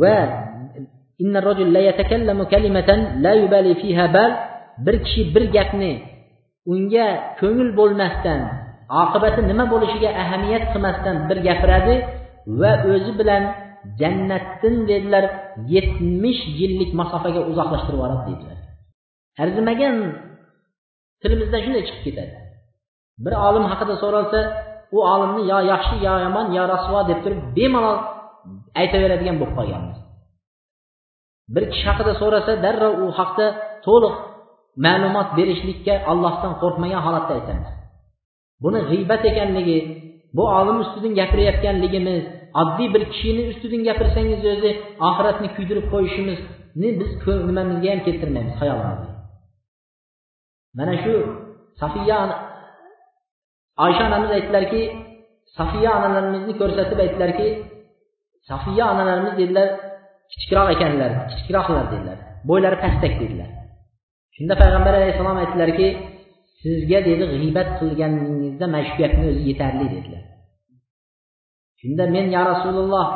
Va bir kishi bir gapni unga ko'ngil bo'lmasdan oqibati nima bo'lishiga ahamiyat qilmasdan bir gapiradi va o'zi bilan jannatdan dedilar yetmish yillik masofaga uzoqlashtirib yuboradi deydilar. Arzimagan tilimizdan shunday chiqib ketadi. Bir olim haqida so'ralsa u olimni yo yaxshi yo yomon yo rasvo deb turib bemalol aytaveradigan bo'lib qolganmiz. Bir kishi haqida so'rasa darrov u haqda to'liq ma'lumot berishlikka allohdan qo'rqmagan holatda aytamiz. Buni g'iybat ekanligi bu olim ustidan gapirayotganligimiz oddiy bir kishini ustidan gapirsangiz o'zi oxiratni kuydirib qo'yishimizni biz nimamizga ham keltirmaymiz xayolimizga mana shu safiya oysha onamiz aytdilarki safiya onalarimizni ko'rsatib aytdilarki safiya onalarimiz dedilar kichikroq ekanlar kichikroqlar dedilar bo'ylari pastak dedilar. Shunda payg'ambar alayhissalom aytdilarki sizga dedi g'iybat qilganingizda mana shu gapni o'zi yetarli dedilar. Shunda men ya rasululloh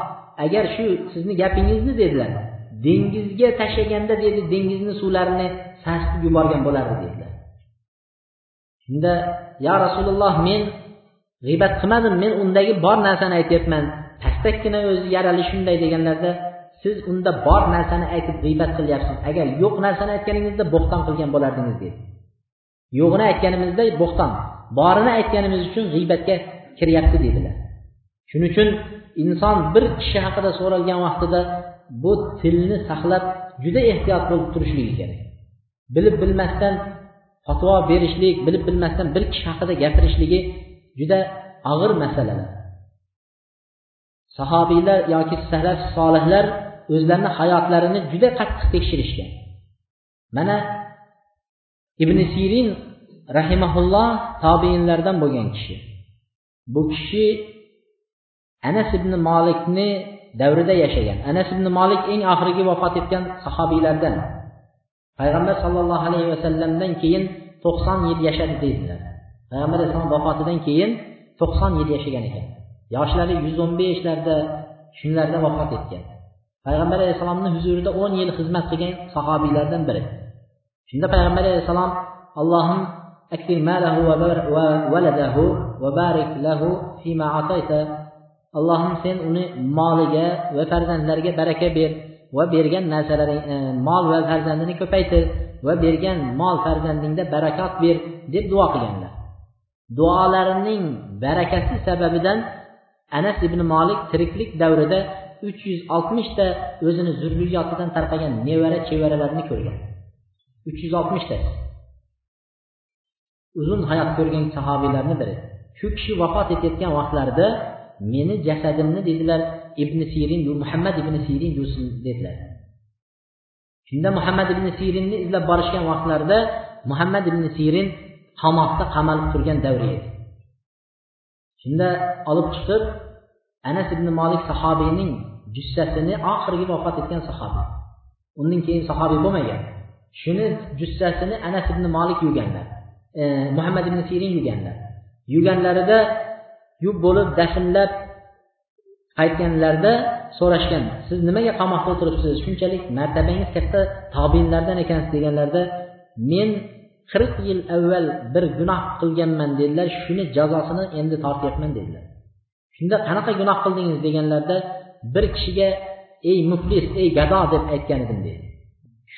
agar shu sizni gapingizni dedilar dengizga tashlaganda dedi dengizni suvlarini sasitib yuborgan bo'lardi dedilar. Shunda yo rasululloh men g'iybat qilmadim men undagi bor narsani aytyapman. Pastakkina o'zi yarali shunday deganlarda siz unda bor narsani aytib g'iybat qilyapsiz. Agar yo'q narsani aytganingizda bo'xton qilgan bo'lardingiz dedi yo'g'ini aytganimizda bo'xton borini aytganimiz uchun g'iybatga kiryapti dedilar shuning uchun inson bir kishi haqida so'ralgan vaqtida bu tilni saqlab juda ehtiyot bo'lib turishligi kerak. Bilib bilmasdan fatvo berishlik bilib bilmasdan bir kishi haqida gapirishligi juda og'ir masalalar sahobiylar yoki salaf solihlar o'zlarini hayotlarini juda qattiq tekshirishgan. Mana ibn sirin rahimaulloh tobeinlardan bo'lgan kishi. Bu kishi anas ibn molikni davrida yashagan. Anas ibn molik eng oxirgi vafot etgan sahobiylardan. payg'ambar sollallohu alayhi vasallamdan keyin to'qson yil yashadi deydilar payg'ambar alayhissalom vafotidan keyin to'qson yil yashagan ekan yoshlari yuz o'n beshlarda shunlarda vafot etgan payg'ambar alayhissalomni huzurida o'n yil xizmat qilgan sahobiylardan biri shunda payg'ambar alayhissalom allohim أكثر ماله وولده وبارك له فيما أعطيت allohim sen uni moliga va farzandlariga baraka ber Va bergan narsalaring e, mol va farzandini ko'paytir va bergan mol farzandingda barakat ber deb duo qilganlar. Duolarining barakasi sababidan anas ibn molik tiriklik davrida uch yuz oltmishta o'zini zurriyotidan tarqagan nevara chevaralarini ko'rgan. uch yuz oltmishtasi uzun hayot ko'rgan sahobiylarni biri. Shu kishi vafot etayotgan vaqtlarida meni jasadimni dedilar. Ibn sirin muhammad ibn sirin yusin dedilar. Shunda muhammad ibn sirinni izlab borishgan vaqtlarida muhammad ibn sirin qamoqda qamalib turgan davri edi. Shunda olib chiqib anas ibn molik sahobiyning jussasini oxirgi vafot etgan sahobiy undan keyin sahobiy bo'lmagan. Shuni jussasini anas ibn molik yuvganlar e, muhammad ibn sirin yuvganlar yuvganlarida yub bo'lib dafnlab aytganlarida so'rashgan siz nimaga qamoqda o'tiribsiz? Shunchalik martabangiz katta tobinlardan ekansiz deganlarida men qirq yil avval bir gunoh qilganman dedilar. Shuni jazosini endi tortyapman dedilar. Shunda qanaqa gunoh qildingiz? deganlarida bir kishiga ey muflis ey gado deb aytgan edim deydi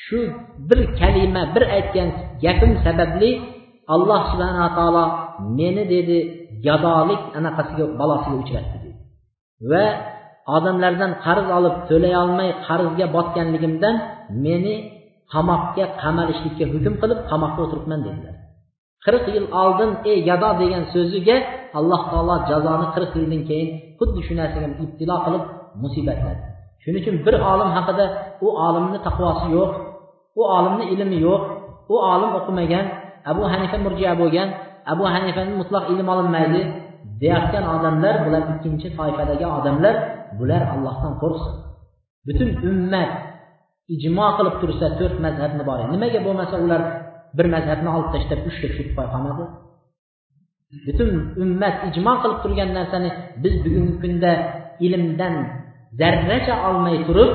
shu bir kalima bir aytgan gapim sababli alloh subhanaa taolo meni dedi gadolik anaqasiga balosiga uchratdi va odamlardan qarz olib to'lay olmay qarzga botganligimdan meni qamoqqa qamalishlikka hukm qilib qamoqda o'tiribman dedilar. Qirq yil oldin ey gado degan so'ziga alloh taolo jazoni qirq yildan keyin xuddi shu narsaga ibtilo qilib musibatladi shuning uchun bir olim haqida u olimni taqvosi yo'q u olimni ilmi yo'q u olim o'qimagan abu hanifa murjiya bo'lgan abu hanifani mutlaq ilm olinmaydi deyotgan odamlar bular ikkinchi toifadagi odamlar bular allohdan qo'rqsin. Butun ummat ijmo qilib tursa to'rt mazhabni bor. Nimaga bo'lmasa ular bir mazhabni olib tashlab uchta tushirib qo'ya qolmadi? Butun ummat ijmo qilib turgan narsani biz bugungi kunda ilmdan zarracha olmay turib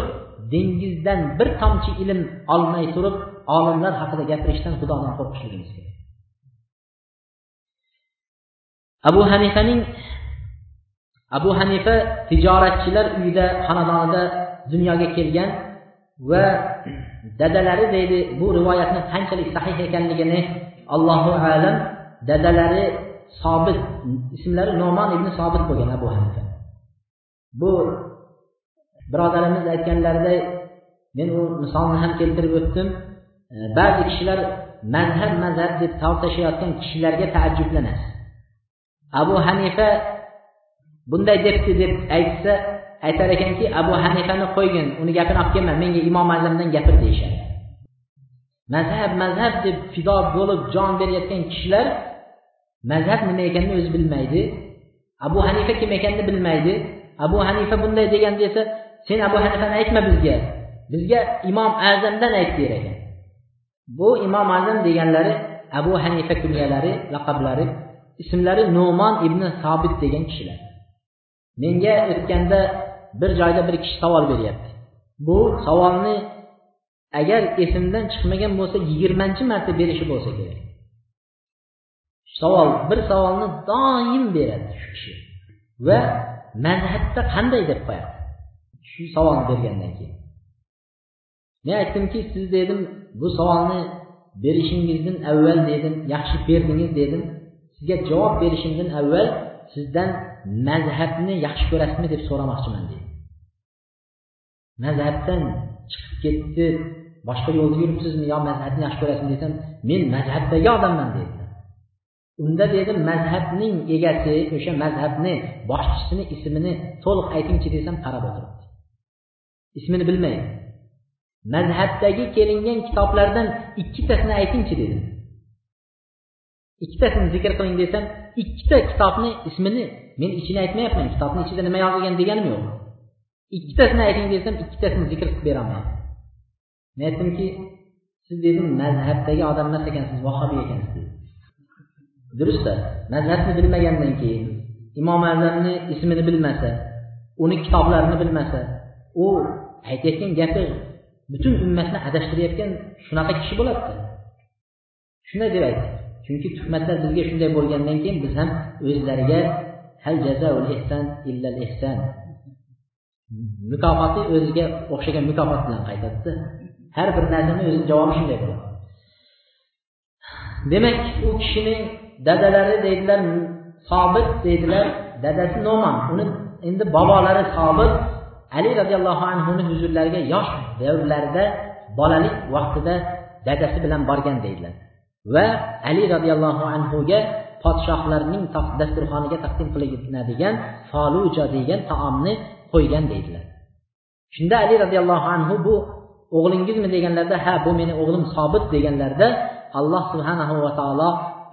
dengizdan bir tomchi ilm olmay turib olimlar haqida gapirishdan xudodan qo'rqishligimiz kerak. Abu hanifaning abu hanifa tijoratchilar uyida xonadonida dunyoga kelgan va dadalari deydi bu rivoyatni qanchalik sahih ekanligini allohu alam dadalari sobit ismlari nomon ibn sobit bo'lgan abu hanifa. Bu birodarimiz aytganlariday men u misolni ham keltirib o'tdim. Ba'zi kishilar mazhab mazhab deb tortishayotgan kishilarga taajjublanasiz. Abu hanifa bunday debdi deb aytsa aytar ekanki abu hanifani qo'ygin uni gapini olib kelma menga imom azamdan gapir deyishadi. Mazhab mazhab deb fido bo'lib jon berayotgan kishilar mazhab nima ekanini o'zi bilmaydi. Abu hanifa kim ekanini bilmaydi. Abu hanifa bunday degan desa sen abu hanifani aytma bizga. Bizga imom azamdan ayt der ekan. Bu imom azam deganlari abu hanifa kunyalari laqablari ismlari no'mon ibn sobit degan kishilar. Menga o'tganda bir joyda bir kishi savol beryapti. Bu savolni agar esimdan chiqmagan bo'lsa yigirmanchi marta berishi bo'lsa kerak. Savol bir savolni doim beradi shu kishi. Va mazhabda qanday deb qo'yadi? Shu savolni bergandan keyin. Men aytdimki siz dedim bu savolni berishingizdan avval dedim yaxshi berdingiz dedim sizə cavab verişimdən əvvəl sizdən məzhəbini yaxşı görəsimi deyib soramaqçımən deyim. Məzhəbdən çıxıb getdi, başqa yolda yürübsünüzmü, ya məzhəbini yaxşı görəsimi deyirsən, men məzhəbdəki adamman deyirsən. Unda dedim məzhəbinin egəsi, o'sha məzhəbni boshchisini ismini to'liq aytingchi desam qarab o'tiribdi. Ismini bilmaydi. Məzhəbdəki kelingan kitoblardan ikkitasini aytingchi dedim. Ikkitasini zikr qiling desam ikkita kitobni ismini men ichini aytmayapman kitobni ichida nima yozilgan deganim yo'q. Ikkitasini ayting desam ikkitasini zikr qilib beraman. Men aytdimki siz dedim mazhabdagi odam emas ekansiz vahobiy ekansiz. Dedim durustda mazhabni bilmagandan keyin imom azamni ismini bilmasa uni kitoblarini bilmasa u aytayotgan gapi butun ummatni adashtirayotgan shunaqa kishi bo'ladida. Shunday deb aytdi. Chunki tuhmatlar bizga shunday bo'lgandan keyin biz ham o'zlariga hal jazaul ehson illal ehson mukofoti o'ziga o'xshagan mukofot bilan qaytadida har bir narsani o'zini javobi shunday bo'ladi. Demak u kishining dadalari deydilar sobit deydilar dadasi noman uni endi bobolari sobit ali roziyallohu anhuni huzurlariga yosh davrlarida bolalik vaqtida dadasi bilan borgan deydilar. Va ali roziyallohu anhuga podshohlarning dasturxoniga taqdim qilinadigan foluja degan taomni qo'ygan deydilar. Shunda ali roziyallohu anhu bu o'g'lingizmi deganlarda ha bu meni o'g'lim sobit deganlarida alloh subhanahu va taolo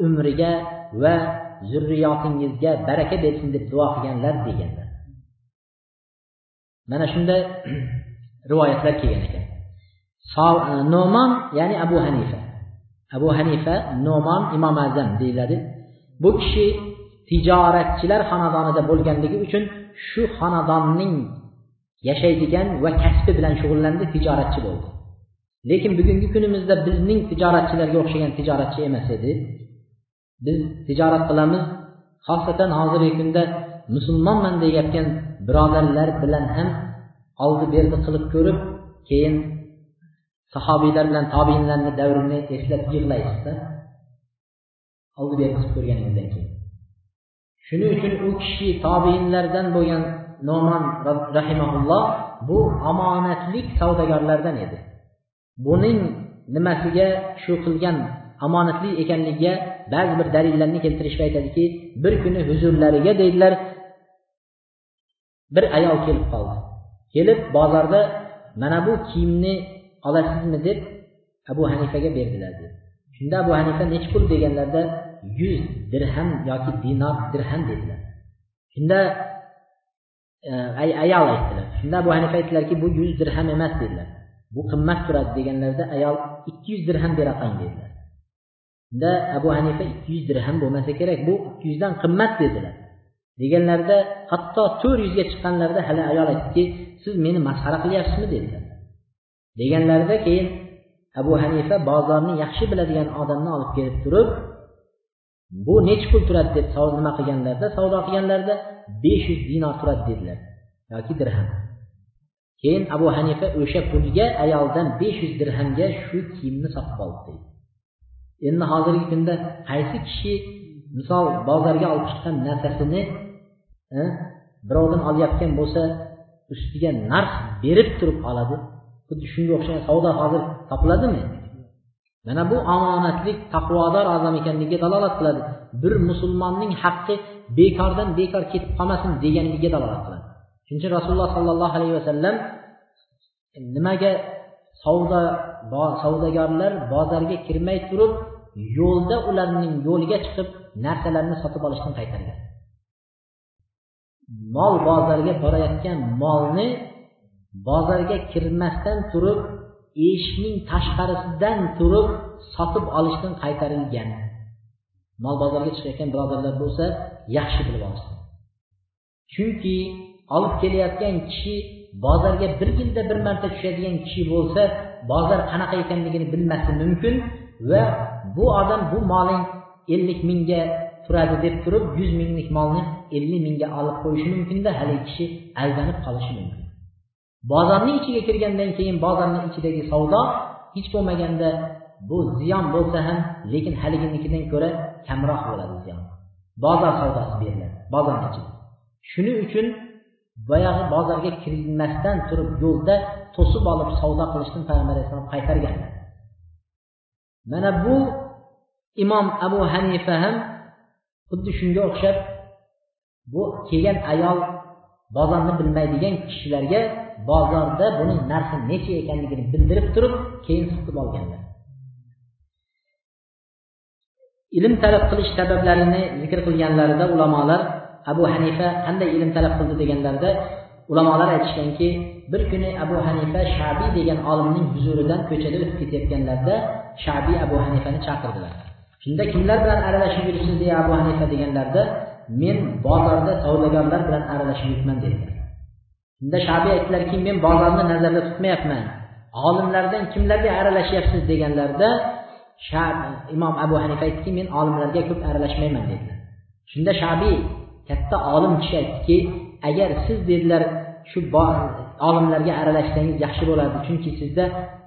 umriga va zurriyotingizga baraka bersin deb duo qilganlar deganlar. Mana shunday rivoyatlar kelgan ekan. Nomon ya'ni abu hanifa. Abu hanifa nomon imom azam deyiladi. Bu kishi tijoratchilar xonadonida bo'lganligi uchun shu xonadonning yashaydigan va kasbi bilan shug'ullandi tijoratchi bo'ldi. Lekin bugungi kunimizda bizning tijoratchilarga o'xshagan tijoratchi emas edi. Biz tijorat qilamiz xosatan hozirgi kunda musulmonman deyayotgan birodarlar bilan ham oldi berdi qilib ko'rib keyin sahobiylar bilan tobiinlarni davrini eslab yig'laysizda oldi berdi qilib ko'rganingizdan keyin. Shuning uchun u kishi tobiinlardan bo'lgan noman rahimaulloh bu omonatlik savdogarlardan edi. Buning nimasiga shu qilgan omonatli ekanligiga ba'zi bir dalillarni keltirishib aytadiki bir kuni huzurlariga deydilar bir ayol kelib qoldi. Kelib bozorda mana bu kiyimni olasizmi deb abu hanifaga berdilar dedi. Shunda abu hanifa nechi pul deganlarida yuz dirham yoki dinor dirham dedilar. Shunda e, ayol aytdilar. Shunda abu hanifa aytdilarki bu yuz dirham emas dedilar. Bu qimmat turadi deganlarida ayol ikki yuz dirham beraqan dedilar. Shunda abu hanifa ikki yuz dirham bo'lmasa kerak bu ikki yuzdan qimmat dedilar. Deganlarida hatto to'rt yuzga chiqqanlarida hali ayol aytdiki siz meni masxara qilyapsizmi dedilar. Deganlarida keyin abu hanifa bozorni yaxshi biladigan odamni olib kelib turib bu nechi pul turadi? deb nima qilganlarida savdo qilganlarida besh yuz dinor turadi dedilar yoki dirham. Keyin abu hanifa o'sha pulga ayoldan besh yuz dirhamga shu kiyimni sotib oldi deydi. Endi hozirgi kunda qaysi kishi misol bozorga olib chiqqan narsasini e, birovdan olayotgan bo'lsa ustiga narx berib turib oladi? Xuddi shunga o'xshagan savdo hozir topiladimi? Mana bu omonatlik taqvodor odam ekanligiga dalolat qiladi. Bir musulmonning haqqi bekordan bekor ketib qolmasin deganligiga dalolat qiladi. Shuning uchun rasululloh sollallohu alayhi vasallam nimaga savdo savdogarlar bozorga kirmay turib yo'lda ularning yo'liga chiqib narsalarni sotib olishdan qaytargan. Mol bozorga borayotgan molni bozorga kirmasdan turib eshikning tashqarisidan turib sotib olishdan qaytarilgan. Mol bozorga chiqayotgan birodarlar bo'lsa yaxshi bilib olsin. Chunki olib kelayotgan kishi bozorga bir yilda bir marta tushadigan kishi bo'lsa bozor qanaqa ekanligini bilmasligi mumkin va bu odam bu moling ellik mingga turadi deb turib yuz minglik molni ellik mingga olib qo'yishi mumkinda haligi kishi aldanib qolishi mumkin. Bozorning ichiga kirgandan keyin bozorni ichidagi savdo hech bo'lmaganda bu ziyon bo'lsa ham lekin haliginikidan ko'ra kamroq bo'ladi ziyon. Bozor savdosi beriladi bozorni ichida. Shuning uchun boyagi bozorga kirilmasdan turib yo'lda to'sib olib savdo qilishdan payg'ambar alayhissalom qaytarganlar mana bu imom abu hanifa ham xuddi shunga o'xshab bu kelgan ayol bozorni bilmaydigan kishilarga bozorda buning narxi necha ekanligini bildirib turib keyin sotib olganlar. Ilm talab qilish sabablarini zikr qilganlarida ulamolar abu hanifa qanday ilm talab qildi deganlarida ulamolar aytishganki bir kuni abu hanifa shabiy degan olimning huzuridan ko'chada o'tib ketayotganlarida shabiy abu hanifani chaqirdilar. Shunda kimlar bilan aralashib yuribsiz deya abu hanifa deganlarida men bozorda savdogarlar bilan aralashib yuribman dedilar. Unda shabiy aytdilarki men bozorni nazarda tutmayapman. Olimlardan kimlarga aralashyapsiz? deganlarida imom abu hanifa aytdiki men olimlarga ko'p aralashmayman dedilar. Shunda shabiy katta olim kishi aytdiki agar siz dedilar shu olimlarga aralashsangiz yaxshi bo'lardi chunki sizda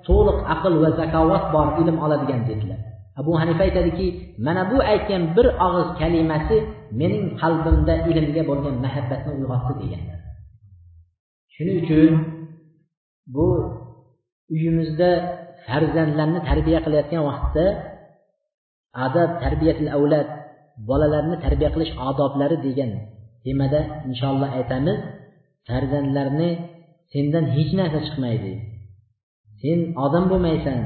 to'liq aql va zakovat bor ilm oladigan dedilar. Abu hanifa aytadiki mana bu aytgan bir og'iz kalimasi mening qalbimda ilmga bo'lgan muhabbatni uyg'otdi deganlar. Shuning uchun bu uyimizda farzandlarni tarbiya qilayotgan vaqtda adab tarbiyatil avlad bolalarni tarbiya qilish odoblari degan temada inshaalloh aytamiz farzandlarni sendan hech narsa chiqmaydi. Sen odam bo'lmaysan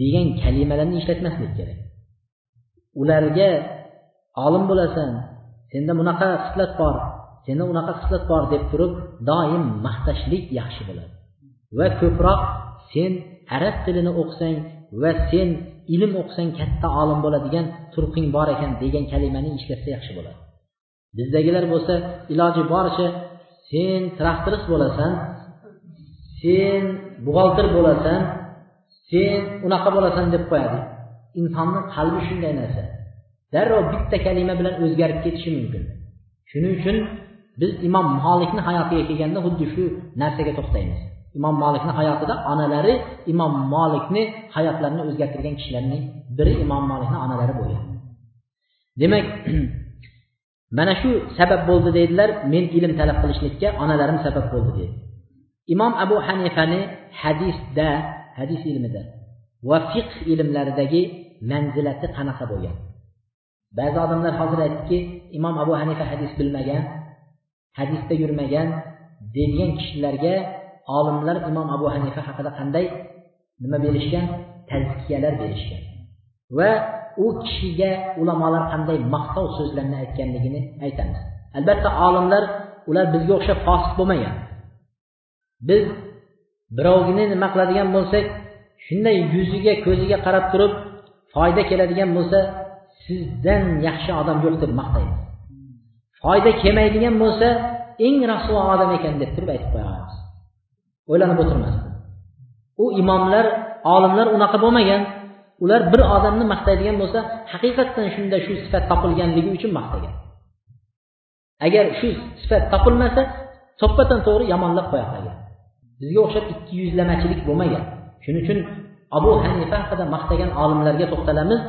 degan kalimalarni ishlatmaslik kerak. Ularga olim bo'lasan senda bunaqa xislat bor. Seni unaqa xislat bor deb turib doim maqtashlik yaxshi bo'ladi. Va ko'proq sen arab tilini o'qisang va sen ilm o'qisang katta olim bo'ladigan turqing bor ekan degan kalimani ishlatsa yaxshi bo'ladi. Bizdagilar bo'lsa iloji boricha sen traktorist bo'lasan sen buxgalter bo'lasan sen unaqa bo'lasan deb qo'yadi. Insonni qalbi shunday narsa. Darrov bitta kalima bilan o'zgarib ketishi mumkin. Shuning uchun biz imom molikni hayotiga kelganda xuddi shu narsaga to'xtaymiz. Imom molikni hayotida onalari imom molikni hayotlarini o'zgartirgan kishilarning biri imom molikni onalari bo'lgan. Demak mana shu sabab bo'ldi deydilar men ilm talab qilishlikka onalarim sabab bo'ldi dedi. Imom abu hanifani hadisda hadis ilmida va fiqh ilmlaridagi manzilati qanaqa bo'lgan? Ba'zi odamlar hozir aytdiki imom abu hanifa hadis bilmagan hadisda yurmagan deydigan kishilarga olimlar imom abu hanifa haqida qanday nima berishgan? Tazkiyalar berishgan. Va u kishiga ulamolar qanday maqtov so'zlarni aytganligini aytamiz. Albatta olimlar ular bizga o'xshab fosiq bo'lmagan. Biz birovni nima qiladigan bo'lsak shunday yuziga ko'ziga qarab turib foyda keladigan bo'lsa sizdan yaxshi odam yo'q deb maqtaymiz. Foyda kelmaydigan bo'lsa eng rasvo odam ekan deb turib aytib qo'yamiz o'ylanib o'tirmasdan u imomlar olimlar unaqa bo'lmagan. Ular bir odamni maqtaydigan bo'lsa haqiqatdan shunda shu sifat topilganligi uchun maqtagan. Agar shu sifat topilmasa to'ppadan to'g'ri yomonlab qo'ya qolgan. Bizga o'xshab ikki yuzlamachilik bo'lmagan. Shuning uchun abu hanifa haqida maqtagan olimlarga to'xtalamiz.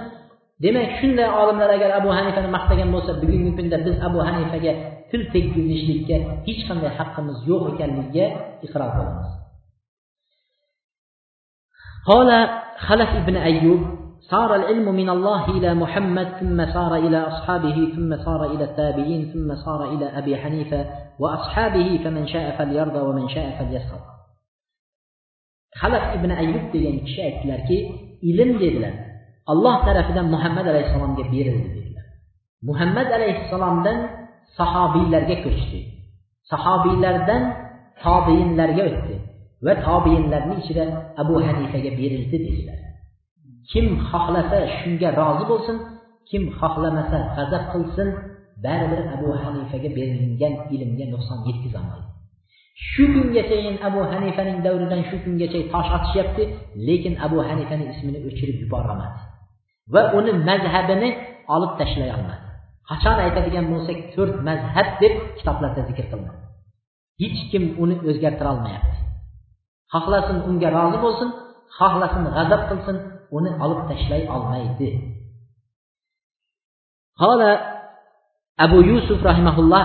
demak shunday olimlar agar abu hanifani maqtagan bo'lsa bugungi kunda biz abu hanifaga til tekkizishlikka hech qanday haqqimiz yo'q ekanligiga iqror bo'lamiz قال خلف ابن أيوب صار العلم من الله إلى محمد ثم صار إلى أصحابه ثم صار إلى التابعين ثم صار إلى أبي حنيفة وأصحابه فمن شاء فليرضى ومن شاء فليسخط خلف ابن أيوب degan kishi aytdilarki ilm dedilar Alloh tarafidan muhammad alayhissalomga berildi dedilar. Muhammad alayhissalomdan sahobiylarga ko'chdi. Sahobiylardan tobiinlarga o'tdi va tobeinlarni ichida abu hanifaga berildi dedilar. Kim xohlasa shunga rozi bo'lsin kim xohlamasa g'azab qilsin baribir abu hanifaga berilgan ilmga nuqson yetkazolmaydi shu kungacha abu hanifaning davridan shu kungacha tosh otishyapti lekin abu hanifani ismini o'chirib yuborolmadi. va uni mazhabini olib tashlay olmadi qachon aytadigan bo'lsak to'rt mazhab deb kitoblarda zikr qilinadi hech kim uni o'zgartira olmayapti xohlasin unga rozi bo'lsin xohlasin g'azab qilsin uni olib tashlay olmaydi hola abu yusuf rahimaulloh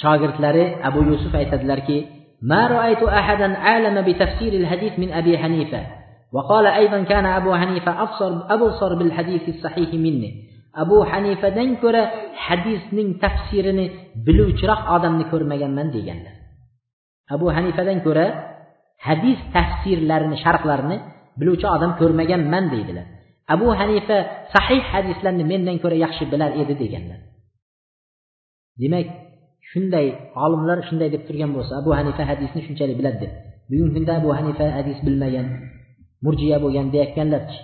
shogirdlari abu yusuf aytadilarki ما رأيت أحدا أعلم بتفسير الحديث من أبي حنيفة وقال أيضا كان أبو حنيفة أبصر أبصر بالحديث الصحيح مني أبو حنيفة دنكر حديث نين تفسيرني بلوچرق آدم نكر مجن من ديگنler أبو حنيفة دنكر hadis tafsirlarini sharhlarini biluvchi odam ko'rmaganman deydilar abu hanifa sahih hadislarni mendan ko'ra yaxshi bilar edi deganlar demak shunday olimlar shunday deb turgan bo'lsa abu hanifa hadisni shunchalik biladi deb bugungi kunda abu hanifa hadis bilmagan murjiya bo'lgan deyayotganlarchi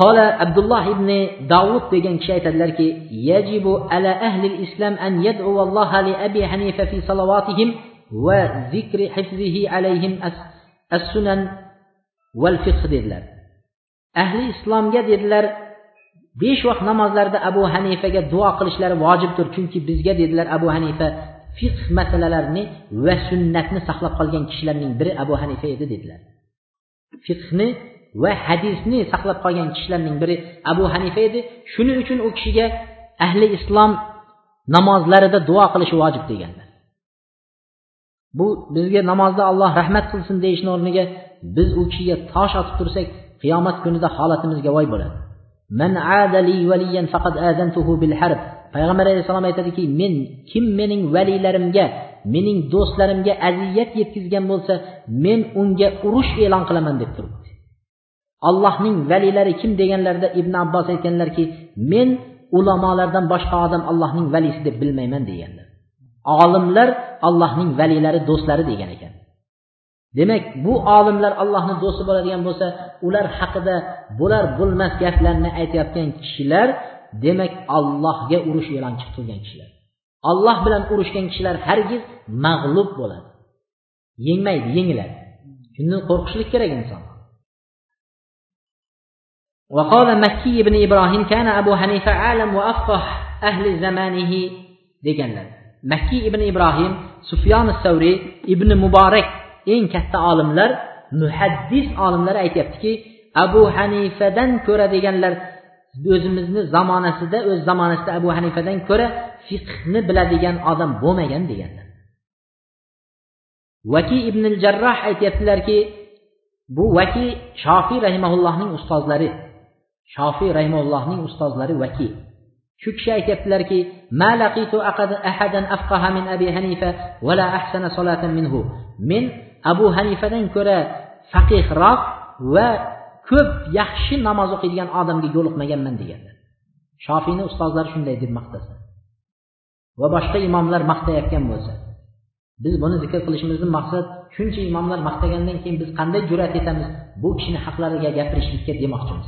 قال عبد الله بن داود degan kishi aytadilarki يجب على أهل الإسلام أن يدعو الله لأبي حنيفة في صلواتهم وذكر حفظه عليهم السنن والفقه dedilar ahli islomga dedilar besh vaqt namozlarda abu hanifaga duo qilishlari vojibdir chunki bizga dedilar abu hanifa fiqh masalalarini va sunnatni saqlab qolgan kishilarning biri abu hanifa edi dedilar Fiqhni va hadisni saqlab qolgan kishilarning biri abu hanifa edi. Shuning uchun u kishiga ahli islom namozlarida duo qilishi vojib deganlar bu bizga namozda alloh rahmat qilsin deyishni o'rniga biz u kishiga tosh otib tursak qiyomat kunida holatimizga voy bo'ladi. Man adali valiyan faqat azantuhu bil harb. Payg'ambar alayhissalom aytadiki men kim mening valiylarimga mening do'stlarimga aziyat yetkazgan bo'lsa men unga urush e'lon qilaman deb turibdi. Allohning valiylari kim deganlarida ibn abbos aytganlarki men ulamolardan boshqa odam allohning valisi deb bilmayman deganlar. Olimlar allohning valiylari do'stlari degan ekan. Demak bu olimlar allohni do'sti bo'ladigan bo'lsa ular haqida bo'lar bo'lmas gaplarni aytayotgan kishilar demak allohga urush e'lon qilgan kishilar. olloh bilan urushgan kishilar hargiz mag'lub bo'ladi yengmaydi yengiladi shundan qo'rqishlik kerak inson وقال مكي بن إبراهيم كان أبو حنيفة عالم وأفقه أهل زمانه deganlar makki ibn ibrohim sufyon savriy ibn muborak eng katta olimlar muhaddis olimlar aytyaptiki abu hanifadan ko'ra deganlar o'zimizni zamonasida o'z zamonasida abu hanifadan ko'ra fiqhni biladigan odam bo'lmagan deganlar. Vaki ibn jarroh aytyaptilarki bu vaki shofiy rahimaullohning ustozlari shofiy rahimaullohning ustozlari vaki shu kishi aytyaptilarki men abu hanifadan ko'ra faqihroq va ko'p yaxshi namoz o'qiydigan odamga yo'liqmaganman deganlar shofiyni ustozlari shunday deb maqtasa va boshqa imomlar maqtayotgan bo'lsa biz buni zikr qilishimizni maqsad shuncha imomlar maqtagandan keyin biz qanday jur'at etamiz bu kishini haqlariga gapirishlikka demoqchimiz.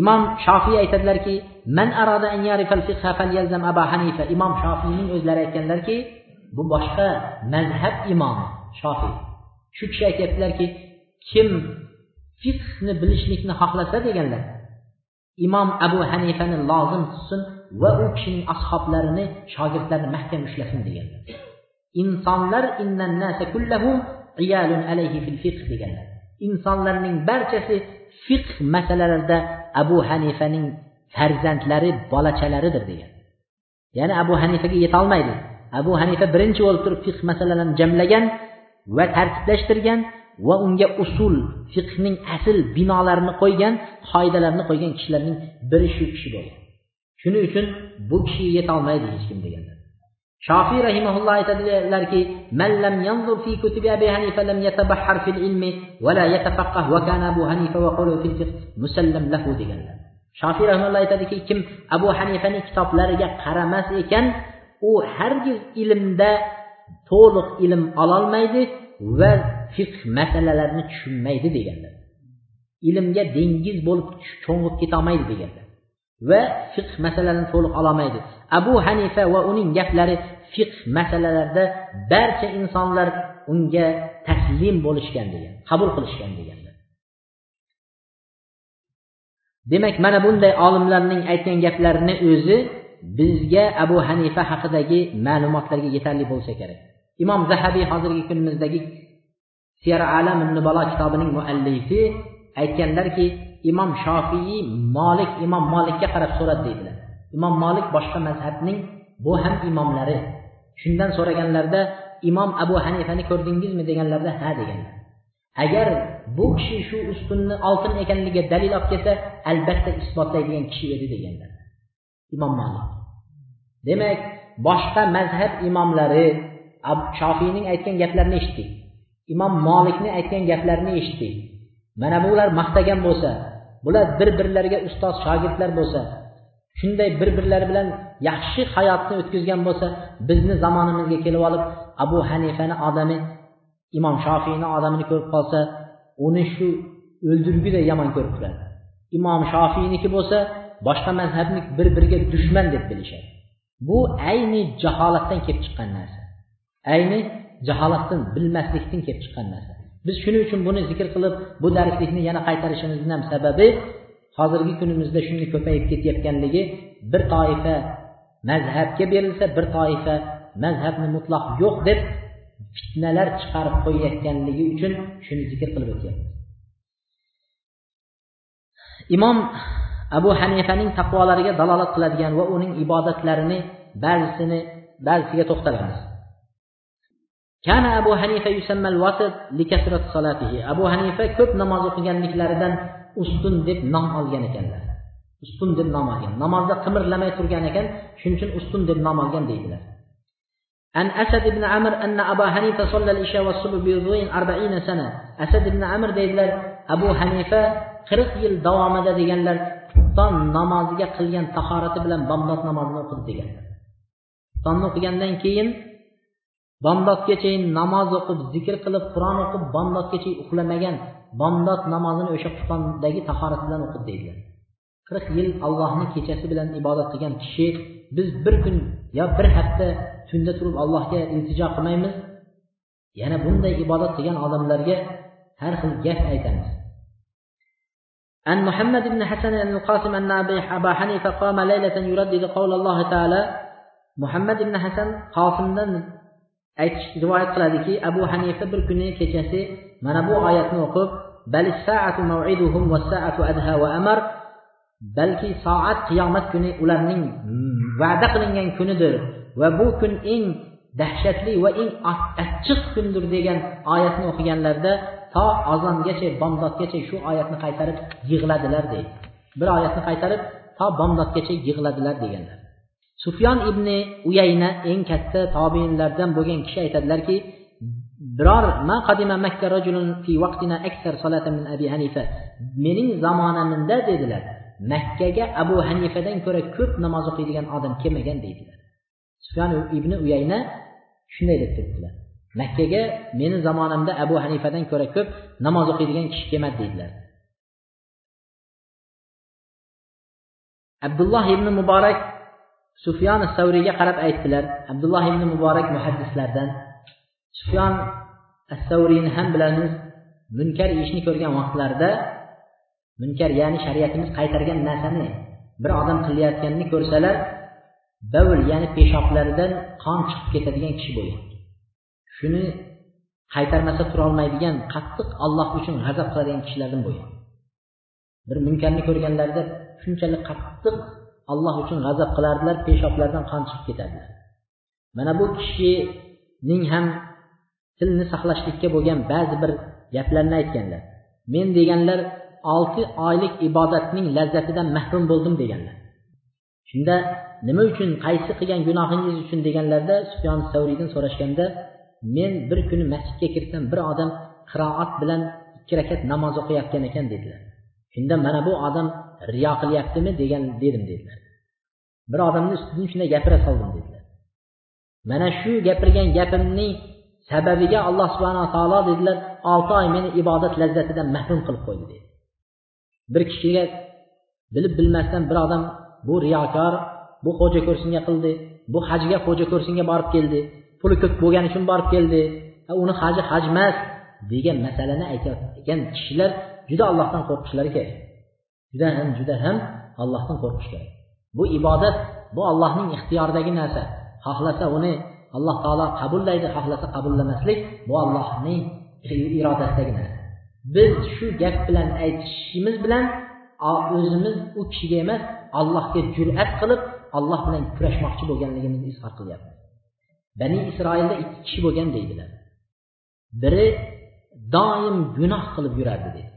Imom shofiy aytadilarki man arada an yarifal fiqha falyalzam aba hanifa. Imom shofiyning o'zlari aytganlarki bu boshqa mazhab imomi shofiy. Shu kishi aytyaptilarki kim fiqhni bilishlikni xohlasa deganlar imom abu hanifani lozim tutsin va u kishining ashoblarini shogirdlarini mahkam ushlasin deganlar insonlar deganlar insonlarning barchasi fiqh masalalarida abu hanifaning farzandlari bolachalaridir degan. Ya'ni abu hanifaga yetolmaydi. Abu hanifa birinchi bo'lib turib fiqh masalalarini jamlagan va tartiblashtirgan va unga usul fiqhning asl binolarini qo'ygan qoidalarni qo'ygan kishilarning biri shu kishi bo'lgan. Shuning uchun bu kishiga yetolmaydi hech kim deganlar shofiy rahimaulloh aytadilarki man lam yanzur fi kutubi abi hanifa lam yatabahhar fil ilmi va la yatafaqqah va kana abu hanifa va qawlu fil fiqh musallam lahu deganlar shofiy rahimulloh aytadiki kim abu hanifaning kitoblariga qaramas ekan u hargiz ilmda to'liq ilm ololmaydi va fiqh masalalarini tushunmaydi deganlar. Ilmga dengiz bo'lib cho'ng'ib ketolmaydi deganlar. Va fiqh masalalarini to'liq ololmaydi. Abu hanifa va uning gaplari fiqh masalalarida barcha insonlar unga taslim bo'lishgan degan qabul qilishgan deganlar. Demak mana bunday olimlarning aytgan gaplarini o'zi bizga abu hanifa haqidagi ma'lumotlarga yetarli bo'lsa kerak. Imom zahabiy hozirgi kunimizdagi siyara alamin nubalo kitobining muallifi aytganlarki imom shofiiy molik imom molikka qarab so'radi deydilar. Imom molik boshqa mazhabning bu ham imomlari. Shundan so'raganlarida imom abu hanifani ko'rdingizmi deganlarida ha deganlar. Agar bu kishi shu ustunni oltin ekanligiga dalil olib kelsa albatta isbotlaydigan kishi edi deganlar. Imom molik demak boshqa mazhab imomlari shofiyning aytgan gaplarini eshitdik. Imom molikni aytgan gaplarini eshitdik mana bular maqtagan bo'lsa bular bir birlariga ustoz shogirdlar bo'lsa shunday bir birlari bilan yaxshi hayotni o'tkazgan bo'lsa bizni zamonimizga kelib olib abu hanifani odami imom shofiyni odamini ko'rib qolsa uni shu o'ldirguday yomon ko'rib turadi. Imom shofiyniki bo'lsa boshqa mazhabni bir biriga dushman deb bilishadi. Bu ayni jaholatdan kelib chiqqan narsa. Ayni jaholatdan bilmaslikdan kelib chiqqan narsa. Biz shuning uchun buni zikr qilib bu darslikni yana qaytarishimizni ham sababi hozirgi kunimizda shunday ko'payib ketayotganligi bir toifa mazhabga berilsa bir toifa mazhabni mutlaq yo'q deb fitnalar chiqarib qo'yayotganligi uchun shuni zikr qilib o'tyapmiz. Imom abu hanifaning taqvolariga dalolat qiladigan va uning ibodatlarini ba'zisini ba'zisiga to'xtalamiz. kana abu hanifa yusammal salatihi abu hanifa ko'p namoz o'qiganliklaridan ustun deb nom olgan ekanlar ustun deb nom olgan namozda qimirlamay turgan ekan shuning uchun ustun deb nom olgan deydilar عن أسد بن عمر أن أبا حنيفة صلى العشاء والصبح بوضوء أربعين سنة أسد بن عمر deydilar abu hanifa qirq yil davomida deganlar xufton namoziga qilgan tahorati bilan bomdod namozini o'qidi deganlar xuftonni o'qigandan keyin bomdodgachayin namoz o'qib zikr qilib qur'on o'qib bomdodgacha uxlamagan bomdod namozini o'sha xuftondagi tahorati bilan o'qidi deydilar qirq yil allohni kechasi bilan ibodat qilgan kishi biz bir kun yo bir hafta tunda turib allohga iltijo qilmaymiz yana bunday ibodat qilgan odamlarga har xil gap aytamiz عن محمد بن حسن بن القاسم أن أبا حنيفة قام ليلة يردد قول الله تعالى محمد بن حسن قاسمdan aytish rivoyat qiladiki abu hanifa bir kuni kechasi mana bu oyatni o'qib balki soat qiyomat kuni ularning va'da qilingan kunidir va bu kun eng dahshatli va eng achchiq kundir degan oyatni o'qiganlarida to ozongacha bomdodgacha shu oyatni qaytarib yig'ladilar deydi. Bir oyatni qaytarib to bomdodgacha yig'ladilar deganlar. Sufyon ibn uyayna eng katta tobiinlardan bo'lgan kishi aytadilarki biror ma qadima makka rajulun fi vaqtina aksar salatan min abi hanifa. Mening zamonamda dedilar makkaga abu hanifadan ko'ra ko'p namoz o'qiydigan odam kelmagan deydilar. Sufyon ibn uyayna shunday deb turibdilar makkaga meni zamonamda abu hanifadan ko'ra ko'p namoz o'qiydigan kishi kelmadi deydilar. Abdulloh ibn muborak sufyon savriyga qarab aytdilar abdulloh ibn muborak muhaddislardan sufyon as savriyni ham bilamiz munkar ishni ko'rgan vaqtlarida munkar ya'ni shariatimiz qaytargan narsani bir odam qilayotganini ko'rsalar bavl ya'ni peshoblaridan qon chiqib ketadigan kishi bo'lgan. Shuni qaytarmasa turolmaydigan qattiq alloh uchun g'azab qiladigan kishilardan bo'lgan. Bir munkarni ko'rganlarida shunchalik qattiq alloh uchun g'azab qilardilar peshoblardan qon chiqib ketadilar. Mana bu kishining ham tilni saqlashlikka bo'lgan ba'zi bir gaplarni aytganlar. Men deganlar olti oylik ibodatning lazzatidan mahrum bo'ldim deganlar. Shunda nima uchun qaysi qilgan gunohingiz uchun deganlarda sufyon savriydan so'rashganda men bir kuni masjidga kirsam bir odam qiroat bilan ikki rakat namoz o'qiyotgan ekan dedilar. Shunda mana bu odam riyo qilyaptimi degan dedim dedilar. Bir odamni ustidan shunday gapira soldim dedilar. Mana shu gapirgan gapimning sababiga alloh subhanaa taolo dedilar olti oy meni ibodat lazzatidan mahrum qilib qo'ydi dedi. Bir kishiga bilib bilmasdan bir odam bu riyokor bu xo'ja ko'rsinga qildi bu hajga xo'ja ko'rsinga borib keldi puli ko'p bo'lgani uchun borib keldi uni haji haj emas degan masalani aytayotgan kishilar juda allohdan qo'rqishlari kerak. Juda ham juda ham allohdan qo'rqish kerak. Bu ibodat bu allohning ixtiyoridagi narsa. Xohlasa uni alloh taolo qabullaydi xohlasa qabullamaslik bu allohning irodasidagi narsa. Biz shu gap bilan aytishimiz bilan o'zimiz u kishiga emas allohga jur'at qilib alloh bilan kurashmoqchi bo'lganligimizni izhor qilyapmiz. Bani isroilda ikki kishi bo'lgan deydilar. Biri doim gunoh qilib yurardi deydi.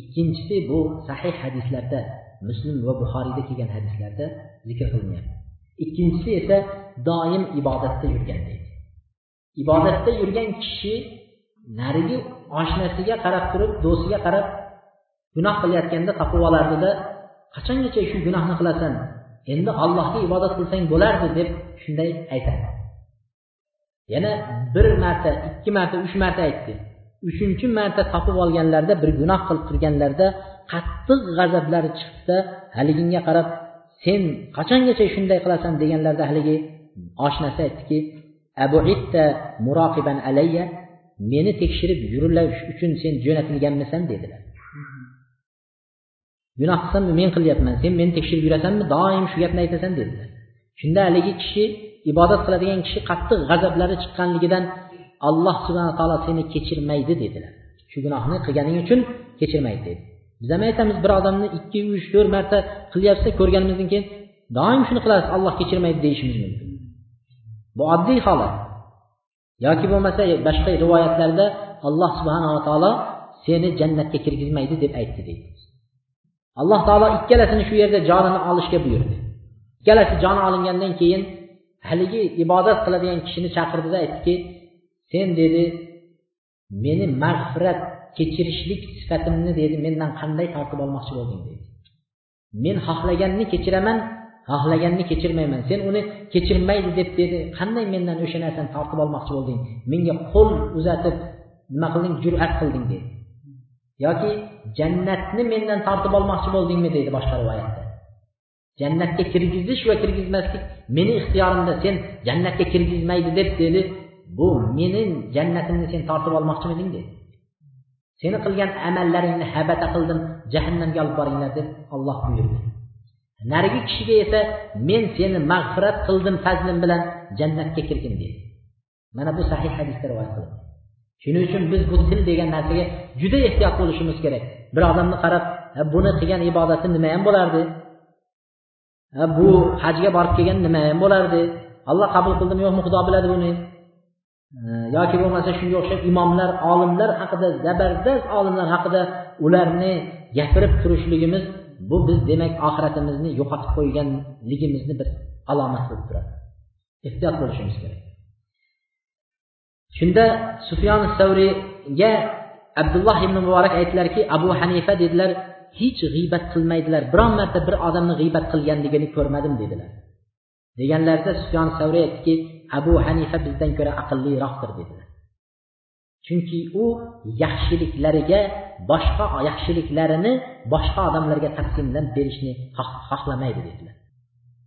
Ikkinchisi bu sahih hadislarda muslim va buxoriyda kelgan hadislarda zikr qilinyapti. Ikkinchisi esa doim ibodatda yurgan deydi. Ibodatda yurgan kishi narigi oshnasiga qarab turib do'stiga qarab gunoh qilayotganda topib olardida qachongacha shu gunohni qilasan? Endi allohga ibodat qilsang bo'lardi deb shunday aytadi yana bir marta ikki marta uch marta aytdi. Uchinchi marta topib olganlarida bir gunoh qilib turganlarida qattiq g'azablari chiqibdi haliginga qarab sen qachongacha shunday qilasan? deganlarida haligi oshnasi aytdiki abu itta muroqiban alayya meni tekshirib yurish uchun sen jo'natilganmisan dedilar. Gunoh qilsam men qilyapman sen meni tekshirib yurasanmi doim shu gapni aytasan dedilar. Shunda haligi kishi ibodat qiladigan kishi qattiq g'azablari chiqqanligidan alloh subhana taolo seni kechirmaydi dedilar. Shu gunohni qilganing uchun kechirmaydi dedi. Biz ham aytamiz bir odamni ikki uch to'rt marta qilyapsa ko'rganimizdan keyin doim shuni qilasiz alloh kechirmaydi deyishimiz mumkin. Bu oddiy holat. Yoki bo'lmasa boshqa rivoyatlarda alloh subhanava taolo seni jannatga kirgizmaydi deb aytdi deydi. Alloh taolo ikkalasini shu yerda jonini olishga buyurdi. Ikkalasi joni olingandan keyin haligi ibodat qiladigan kishini chaqirdida aytdiki sen dedi meni mag'firat kechirishlik sifatimni dedi mendan qanday tortib olmoqchi bo'lding? dedi. Men xohlaganni kechiraman xohlaganni kechirmayman. Sen uni kechirmaydi deb dedi qanday mendan o'sha narsani tortib olmoqchi bo'lding? Menga qo'l uzatib nima qilding? Jur'at qilding dedi. Yoki jannatni mendan tortib olmoqchi bo'ldingmi? deydi boshqa rivoyatda. Jannatga kirgizish va kirgizmaslik meni ixtiyorimda sen jannatga kirgizmaydi deb dedi bu mening jannatimni sen tortib olmoqchimiding dedi seni qilgan amallaringni habata qildim jahannamga olib boringlar deb olloh buyurdi. Narigi kishiga esa men seni mag'firat qildim fazlim bilan jannatga kirgin dedi mana bu sahih hadisda rivoyat qilindi. Shuning uchun biz bu til degan narsaga juda ehtiyot bo'lishimiz kerak. Bir odamni qarab buni qilgan ibodati nima ham bo'lardi? Bu hajga borib kelgan nima ham bo'lardi? Alloh qabul qildimi yo'qmi xudo biladi buni. Э, yoki bo'lmasa shunga o'xshab imomlar olimlar haqida zabardast olimlar haqida ularni gapirib turishligimiz bu biz demak oxiratimizni yo'qotib qo'yganligimizni bir alomat bo'lib turadi. Ehtiyot bo'lishimiz kerak. Shunda sufyon savriyga abdulloh ibn muborak aytdilarki abu hanifa dedilar hech g'iybat qilmaydilar biron marta bir odamni g'iybat qilganligini ko'rmadim dedilar. Deganlarida sufyon savriy aytdiki abu hanifa bizdan ko'ra aqlliroqdir dedilar chunki u yaxshiliklariga boshqa yaxshiliklarini boshqa odamlarga taqsimlab berishni xohlamaydi dedilar.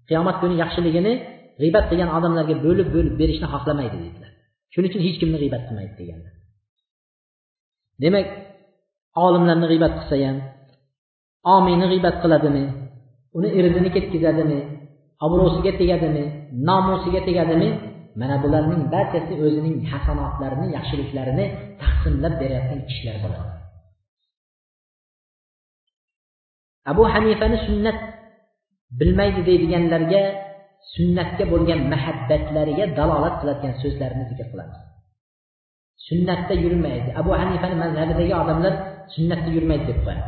Qiyomat kuni yaxshiligini g'iybat qilgan odamlarga bo'lib bo'lib berishni xohlamaydi dedilar. Shuning uchun hech kimni g'iybat qilmaydi deganlar. Demak olimlarni g'iybat qilsa ham omiyni g'iybat qiladimi uni irzini ketkazadimi obro'siga tegadimi nomusiga tegadimi mana bularning barchasi o'zining hasanotlarini yaxshiliklarini taqsimlab berayotgan kishilar bo'ladi. Abu hanifani sunnat bilmaydi deydiganlarga sunnatga bo'lgan muhabbatlariga dalolat qiladigan so'zlarni zikr qilamiz. Sunnatda yurmaydi. Abu hanifani mazhabidagi odamlar sunnatda yurmaydi deb qo'yadi.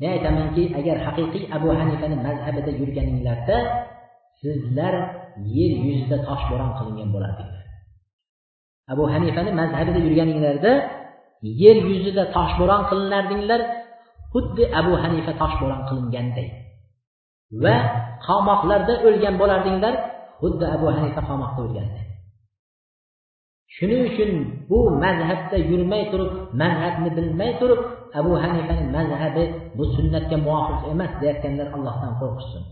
Men aytamanki agar haqiqiy abu hanifani mazhabida yurganinglarda sizlar yer yuzida toshbo'ron qilingan bo'lardi. Abu hanifani mazhabida yurganinglarda yer yuzida toshbo'ron qilinardinglar xuddi abu hanifa toshbo'ron qilinganday. Va qamoqlarda o'lgan bo'lardinglar xuddi abu hanifa qamoqda o'lganday. Shuning uchun bu mazhabda yurmay turib mazhabni bilmay turib abu hanifani mazhabi bu sunnatga muvofiq emas deyayotganlar allohdan qo'rqishsin.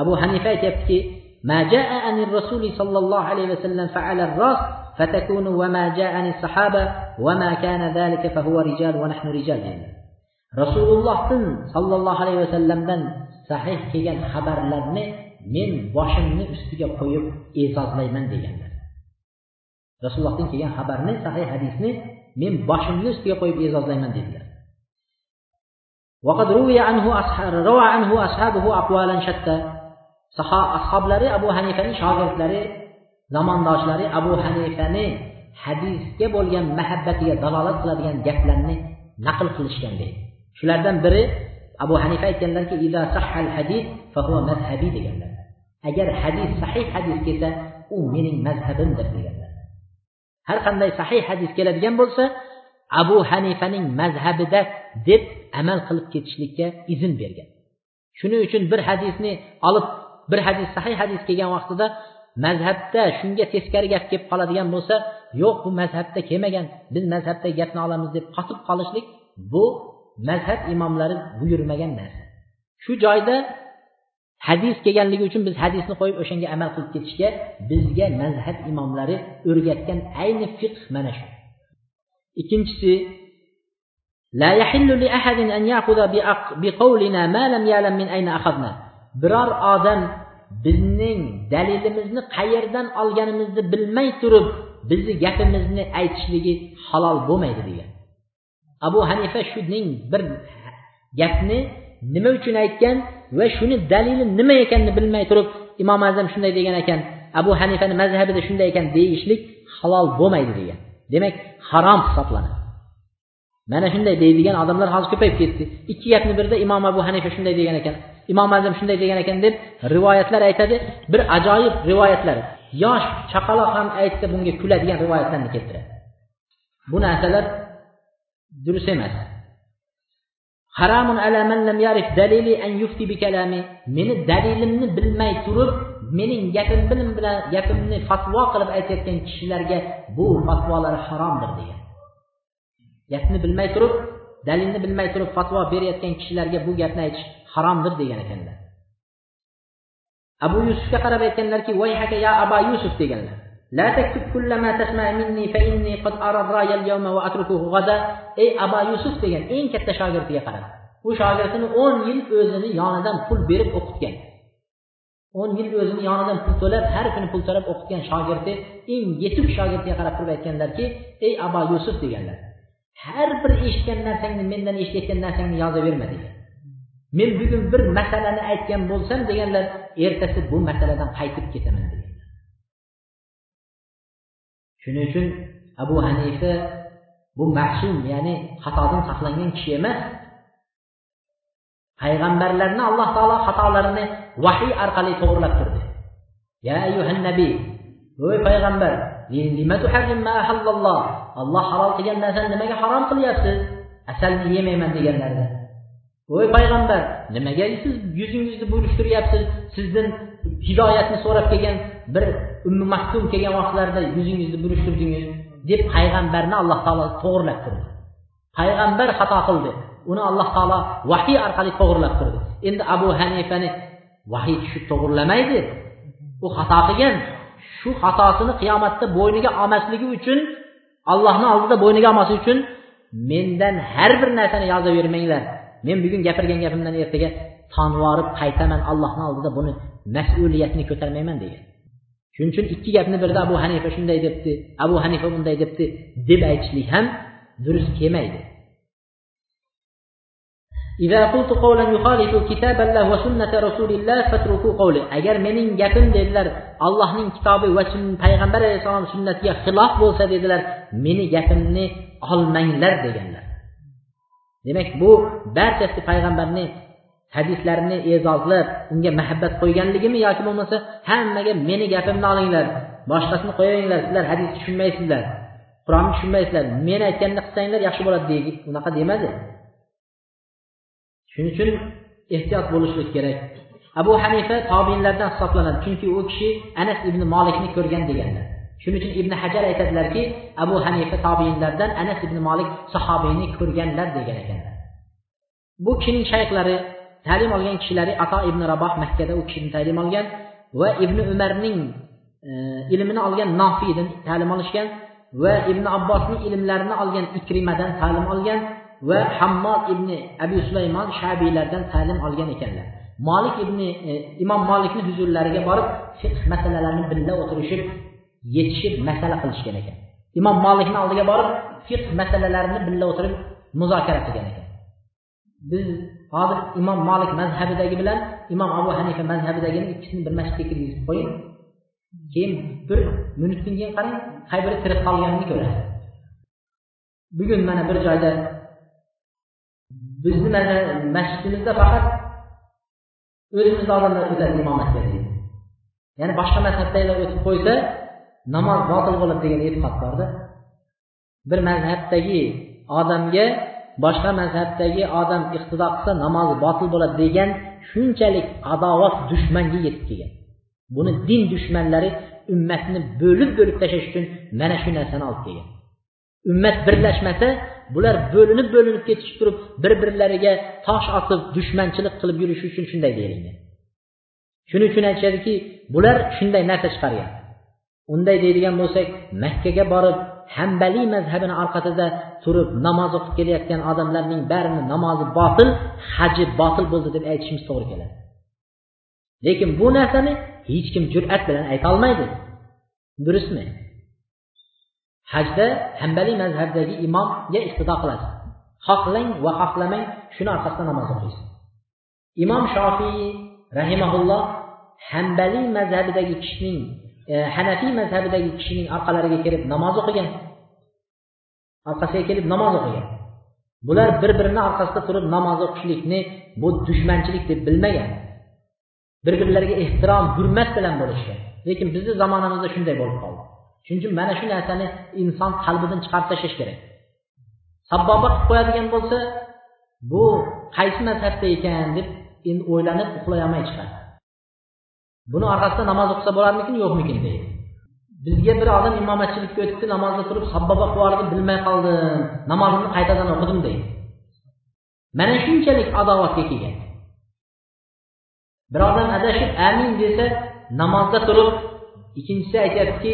Abu hanifa aytyaptiki ما جاء عن الرسول صلى الله عليه وسلم فعلى الراس فتكون وما جاء عن الصحابة وما كان ذلك فهو رجال ونحن رجال يعني رسول الله صلى الله عليه وسلم من صحيح كيان خبر لدن من باشم من استجا قيب إيزاز ليمن دي يعني. رسول الله كيان خبر من صحيح حديث من باشم من استجا قيب إيزاز ليمن دي يعني. وقد روي عنه روى عنه أصحابه أقوالا شتى ashoblari abu hanifani shogirdlari zamondoshlari abu hanifani hadisga bo'lgan muhabbatiga dalolat qiladigan gaplarni naql qilishgan deydi shulardan biri abu hanifa aytganlarki deganlar. Agar hadis sahih hadis kelsa u mening mazhabimdir deganlar. Har qanday sahih hadis keladigan bo'lsa abu hanifaning mazhabida deb amal qilib ketishlikka izn bergan. Shuning uchun bir hadisni olib bir hadis sahih hadis kelgan vaqtida mazhabda shunga teskari gap kelib qoladigan bo'lsa yo'q bu mazhabda kelmagan biz mazhabdagi gapni olamiz deb qotib qolishlik bu mazhab imomlari buyurmagan narsa shu joyda hadis kelganligi uchun biz hadisni qo'yib o'shanga amal qilib ketishga bizga mazhab imomlari o'rgatgan ayni fiqh mana shu ikkinchisi لا يحل لأحد أن يأخذ بقولنا ما لم يعلم من أين أخذنا biror odam bizning dalilimizni qayerdan olganimizni bilmay turib bizni gapimizni aytishligi halol bo'lmaydi degan. Abu hanifa shuning bir gapni nima uchun aytgan va shuni dalili nima ekanini bilmay turib imom azam shunday degan ekan abu hanifani mazhabida shunday ekan deyishlik halol bo'lmaydi degan. Demak harom hisoblanadi. Mana shunday deydigan odamlar hozir ko'payib ketdi. Ikki gapni birda imom abu hanifa shunday degan ekan imom azam shunday degan ekan deb rivoyatlar aytadi. Bir ajoyib rivoyatlar. Yosh chaqaloq ham aytsa bunga kuladigan rivoyatlarni keltiradi. Bu narsalar durust emas. Haramun ala man lam yarif dalili an yufti bi kalami. Meni dalilimni bilmay turib mening gapim bilan bilan gapimni fatvo qilib aytayotgan kishilarga bu fatvolar haromdir degan. Gapni bilmay turib dalilni bilmay turib fatvo berayotgan kishilarga bu gapni aytish haromdir degan ekanlar abu yusufga qarab aytganlarki vayhaka ya aba yusuf deganlar لا تكتب كل ما تسمع مني فإني قد أرى الرأي اليوم وأتركه غدا ey aba yusuf degan eng katta shogirdiga qarab u shogirdini o'n yil o'zini yonidan pul berib o'qitgan o'n yil o'zini yonidan pul to'lab har kuni pul to'lab o'qitgan shogirdi eng yetuk shogirdiga qarab turib aytganlarki ey aba yusuf deganlar har bir eshitgan narsangni mendan eshitayotgan narsangni yozaverma degan Men bugun bir masalani aytgan bo'lsam deganlar ertasi bu masaladan qaytib ketaman deganlar shuning uchun abu hanifa bu mahsum ya'ni xatodan saqlangan kishi emas payg'ambarlarni alloh taolo xatolarini vahiy orqali to'g'irlab turdi. Ya ayyuhan nabiy ey payg'ambar alloh halol qilgan narsani nimaga harom qilyapsiz? Asalni yemayman deganlarida voy payg'ambar nimaga siz yuzingizni burishtiryapsiz sizdan hidoyatni so'rab kelgan bir ummi maktum kelgan vaqtlarda yuzingizni burishtirdingiz deb payg'ambarni alloh taolo to'g'irlab turdi. Payg'ambar xato qildi. Uni alloh taolo vahiy orqali to'g'irlab turdi. Endi abu hanifani vahiy tushib to'g'irlamaydi. U xato qilgan. Shu xatosini qiyomatda bo'yniga olmasligi uchun allohni oldida bo'yniga olmaslik uchun mendan har bir narsani yozavermanglar men bugun gapirgan gapimdan ertaga tonvorib qaytaman allohni oldida buni mas'uliyatni ko'tarmayman degan shuning uchun ikki gapni birda abu hanifa shunday debdi abu hanifa bunday debdi deb aytishlik ham durust kelmaydi. Agar mening gapim dedilar allohning kitobi va payg'ambar alayhissalom sunnatiga xilof bo'lsa dedilar meni gapimni olmanglar deganlar. Demak bu barchasi payg'ambarni hadislarini e'zozlab unga muhabbat qo'yganligimi yoki bo'lmasa hammaga meni gapimni olinglar boshqasini qo'yaveringlar sizlar hadis tushunmaysizlar qur'onni tushunmaysizlar men aytganini qilsanglar yaxshi bo'ladi deydi. Unaqa demadi. Shuning uchun ehtiyot bo'lishlik kerak. Abu hanifa tobinlardan hisoblanadi. Chunki u kishi anas ibn molikni ko'rgan deganlar shuning uchun ibn hajar aytadilarki abu hanifa tobiinlardan anas ibn molik sahobiyni ko'rganlar degan ekanlar. Bu kishining shayxlari ta'lim olgan kishilari ato ibn raboh makkada u kishini ta'lim olgan va ibn umarning e, ilmini olgan nofiydan ta'lim olishgan va ibn abbosning ilmlarini olgan ikrimadan ta'lim olgan va hammod ibn abi sulaymon shabiylardan ta'lim olgan ekanlar. Molik ibn e, imom molikni huzurlariga borib fiq masalalarini birga o'tirishib yetishib masala qilishgan ekan. Imom molikni oldiga borib fiqh masalalarini birga o'tirib muzokara qilgan ekan. Biz hozir imom molik mazhabidagi bilan imom abu hanifa mazhabidagini ikkisini bir masjidga kirgizib qo'ying. Keyin bir minutdan keyin qarang qay biri tirik qolganini ko'radi. Bugun mana bir joyda bizni masjidimizda faqat o'zimizni odamlar o'tadi imomatga deydi. Ya'ni boshqa mazhabdagilar o'tib qo'ysa namoz botil bo'ladi degan e'tiqod borda bir mazhabdagi odamga boshqa mazhabdagi odam iqtido qilsa namozi botil bo'ladi degan shunchalik adovat dushmanga yetib kelgan. Buni din dushmanlari ummatni bo'lib bo'lib tashlash uchun mana shu narsani olib kelgan. Ummat birlashmasa bular bo'linib bo'linib ketishib turib bir birlariga tosh otib dushmanchilik qilib yurishi uchun shunday deyilgan. Shuning uchun aytishadiki bular shunday narsa chiqargan. Unday deydigan bo'lsak makkaga borib hambaliy mazhabini orqasida turib namoz o'qib kelayotgan odamlarning barini namozi botil haji botil bo'ldi deb aytishimiz to'g'ri keladi. Lekin bu narsani hech kim jur'at bilan aytolmaydi durustmi? Hajda hambaliy mazhabdagi imomga iqtido qilasiz. Xohlang va xohlamang shuni orqasida namoz o'qiysiz. Imom shofiy rahimaulloh hambaliy mazhabidagi kishining E, hanafiy mazhabidagi kishining orqalariga kelib namoz o'qigan orqasiga kelib namoz o'qigan. Bular bir birini orqasida turib namoz o'qishlikni bu dushmanchilik deb bilmagan. Bir birlariga ehtirom hurmat bilan bo'lishgan. Lekin bizni zamonamizda shunday bo'lib qoldi. Shuning uchun mana shu narsani inson qalbidan chiqarib tashlash kerak. Sabboba qilib qo'yadigan bo'lsa bu qaysi mazhabda ekan deb endi o'ylanib uxlayolmay chiqadi. Buni orqasida namoz o'qisa bo'larmikin? Yo'qmikin deydi. Bizga bir odam imomatchilikka o'tibdi namozda turib sabboba qilib bilmay qoldim namozimni qaytadan o'qidim deydi. Mana shunchalik adovatga kelgan. Bir odam adashib amin desa namozda turib ikkinchisi aytyaptiki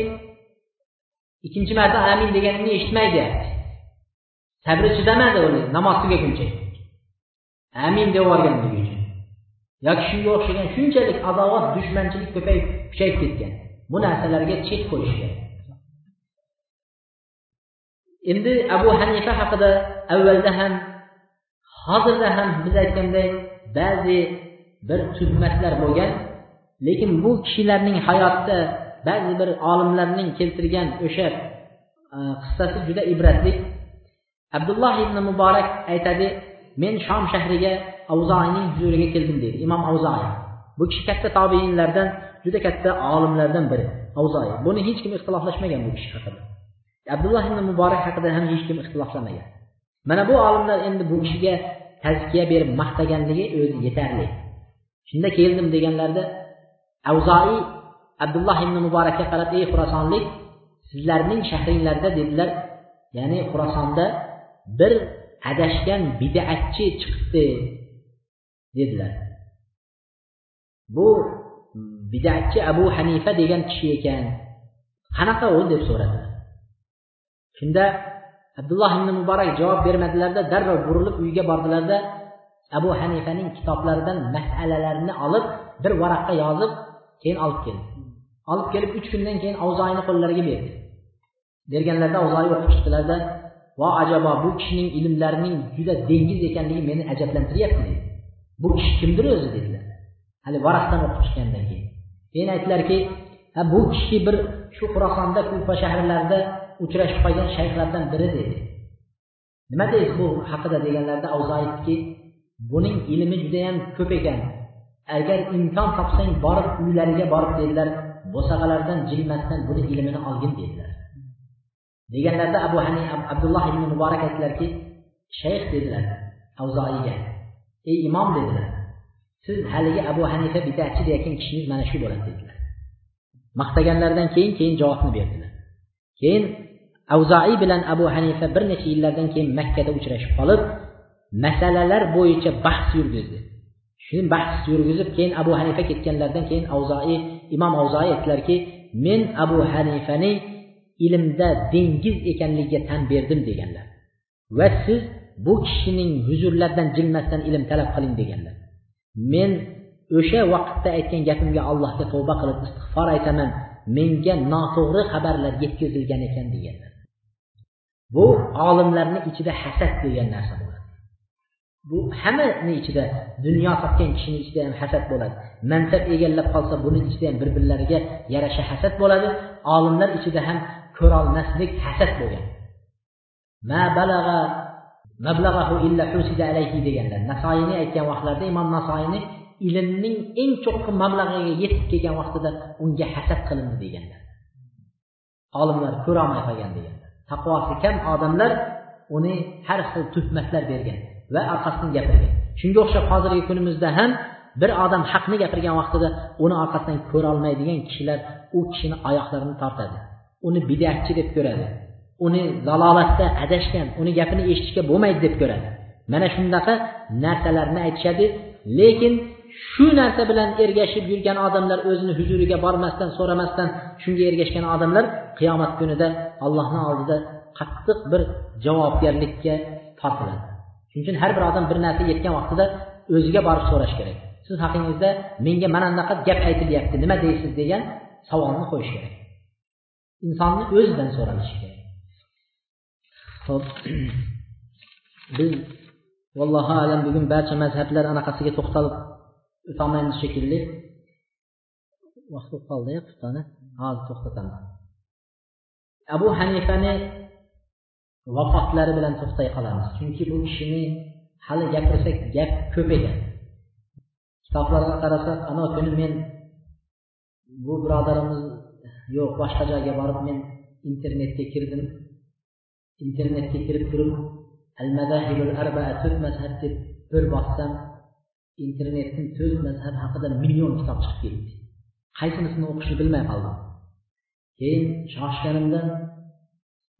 ikkinchi marta amin deganimni eshitmay deyapti. Sabri chidamadi uni namoz tugaguncha. Amin deb yuborgan yoki shunga o'xshagan shunchalik adovat dushmanchilik ko'payib kuchayib ketgan. Bu narsalarga chek qo'yish kerak endi abu hanifa haqida avvalda ham hozirda ham biz aytganday ba'zi bir tuhmatlar bo'lgan. Lekin bu kishilarning hayotida ba'zi bir olimlarning keltirgan o'sha e, qissasi juda ibratli. Abdulloh ibn muborak aytadi men shom shahriga avzoiyning huzuriga keldim deydi imom avzoiy bu kishi katta tobeinlardan juda katta olimlardan biri. Avzoiy buni hech kim ixtiloflashmagan bu kishi haqida. Abdulloh ibn muborak haqida ham hech kim ixtiloflamagan. Mana bu olimlar endi bu kishiga tazkiya berib maqtaganligi o'zi yetarli. Shunda keldim deganlarida avzoiy abdulloh ibn muborakka qarab ey xurasonlik sizlarning shahringlarda dedilar. Ya'ni xurasonda bir adashgan bidatchi chiqibdi. Dedilar. Bu bidatchi abu hanifa degan kishi ekan. Qanaqa u deb so'radilar. Shunda abdulloh ibn muborak javob bermadilarda darrov burilib uyga bordilarda abu hanifaning kitoblaridan masalalarni olib bir varaqqa yozib keyin olib keldi. Olib kelib uch kundan keyin avzoyni qo'llariga berdi. Berganlarida avzoyi o'qib chiqdilarda vo ajabo bu kishining ilmlarining juda dengiz ekanligi meni ajablantiryapti dedi. Bu kishi kimdir o'zi dedilar. Hali varaqdan o'qib chiqqandan keyin. Keyin aytdilarki ha bu kishi bir shu xurosonda kufa shaharlarida uchrashib qolgan shayxlardan biri dedi. Nima deysiz bu haqida? deganlarida avzo aytdiki buning ilmi judayam ko'p ekan. Agar imkon topsang borib uylariga borib dedilar. Bo'sag'alardan jilmasdan buni ilmini olgin dedilar. Deganlarida abu hani abdulloh ibn muborak aytdilarki shayx dedilar avzoiyga ey imom dedilar siz haligi abu hanifa bidatchi deyotgan kishingiz mana shu bo'ladi dedilar. Maqtaganlaridan keyin keyin javobni berdilar. Keyin avzoiy bilan abu hanifa bir necha yillardan keyin makkada uchrashib qolib masalalar bo'yicha bahs yurgizdi. Shuni bahs yurgizib keyin abu hanifa ketganlaridan keyin avzoiy imom avzoiy aytdilarki men abu hanifani ilmda dengiz ekanligiga tan berdim deganlar. Va siz bu kishining huzurlaridan jilmasdan ilm talab qiling deganlar. Men o'sha vaqtda aytgan gapimga allohga tavba qilib istig'for aytaman menga noto'g'ri xabarlar yetkazilgan ekan deganlar. Bu olimlarni ichida hasad degan narsa bo'ladi. Bu hammani ichida dunyo topgan kishini ichida ham hasad bo'ladi. Mansab egallab qolsa buni ichida ham bir birlariga yarasha hasad bo'ladi. Olimlar ichida ham ko'rolmaslik hasad bo'lgan. Ma balag'a mablag'ahu illa husida alayhi deganlar. Nasoiyni aytgan vaqtlarida imom nasoiyni ilmning eng cho'qqi mablag'iga yetib kelgan vaqtida unga hasad qilindi deganlar. Olimlar ko'rolmay qolgan deganlar. Taqvosi kam odamlar uni har xil tuhmatlar bergan va orqasidan gapirgan. Shunga o'xshab hozirgi kunimizda ham bir odam haqni gapirgan vaqtida uni orqasidan ko'rolmaydigan kishilar u kishini oyoqlarini tortadi. Uni bidatchi deb ko'radi. Uni zalolatda adashgan uni gapini eshitishga bo'lmaydi deb ko'radi. Mana shunaqa narsalarni aytishadi lekin shu narsa bilan ergashib yurgan odamlar o'zini huzuriga bormasdan so'ramasdan shunga ergashgan odamlar qiyomat kunida allohni oldida qattiq bir javobgarlikka tortiladi. Shuning uchun har bir odam bir narsa yetgan vaqtida o'ziga borib so'rash kerak. Siz haqingizda menga mana bunaqa gap aytilyapti nima deysiz degan savolni qo'yish kerak. Insonni o'zidan so'ralishi kerak. Ho'p biz vallohu alam bugun barcha mazhablar anaqasiga to'xtalib o'tolmaymiz shekilli. Vaqt bo'lib qoldi puxtani hozir to'xtataman. Abu hanifani vafotlari bilan to'xtay qolamiz. Chunki bu kishini hali gapirsak gap ko'p ekan kitoblarga qarasak ana kuni men bu birodarimiz yo'q boshqa joyga borib men internetga kirdim. Internetga kirib turib al madahibul arbaa to'rt mazhab deb bir bossam internetning to'rt mazhab haqida million kitob chiqib ketdi. Qaysinisini o'qishni bilmay qoldim. Keyin shoshganimdan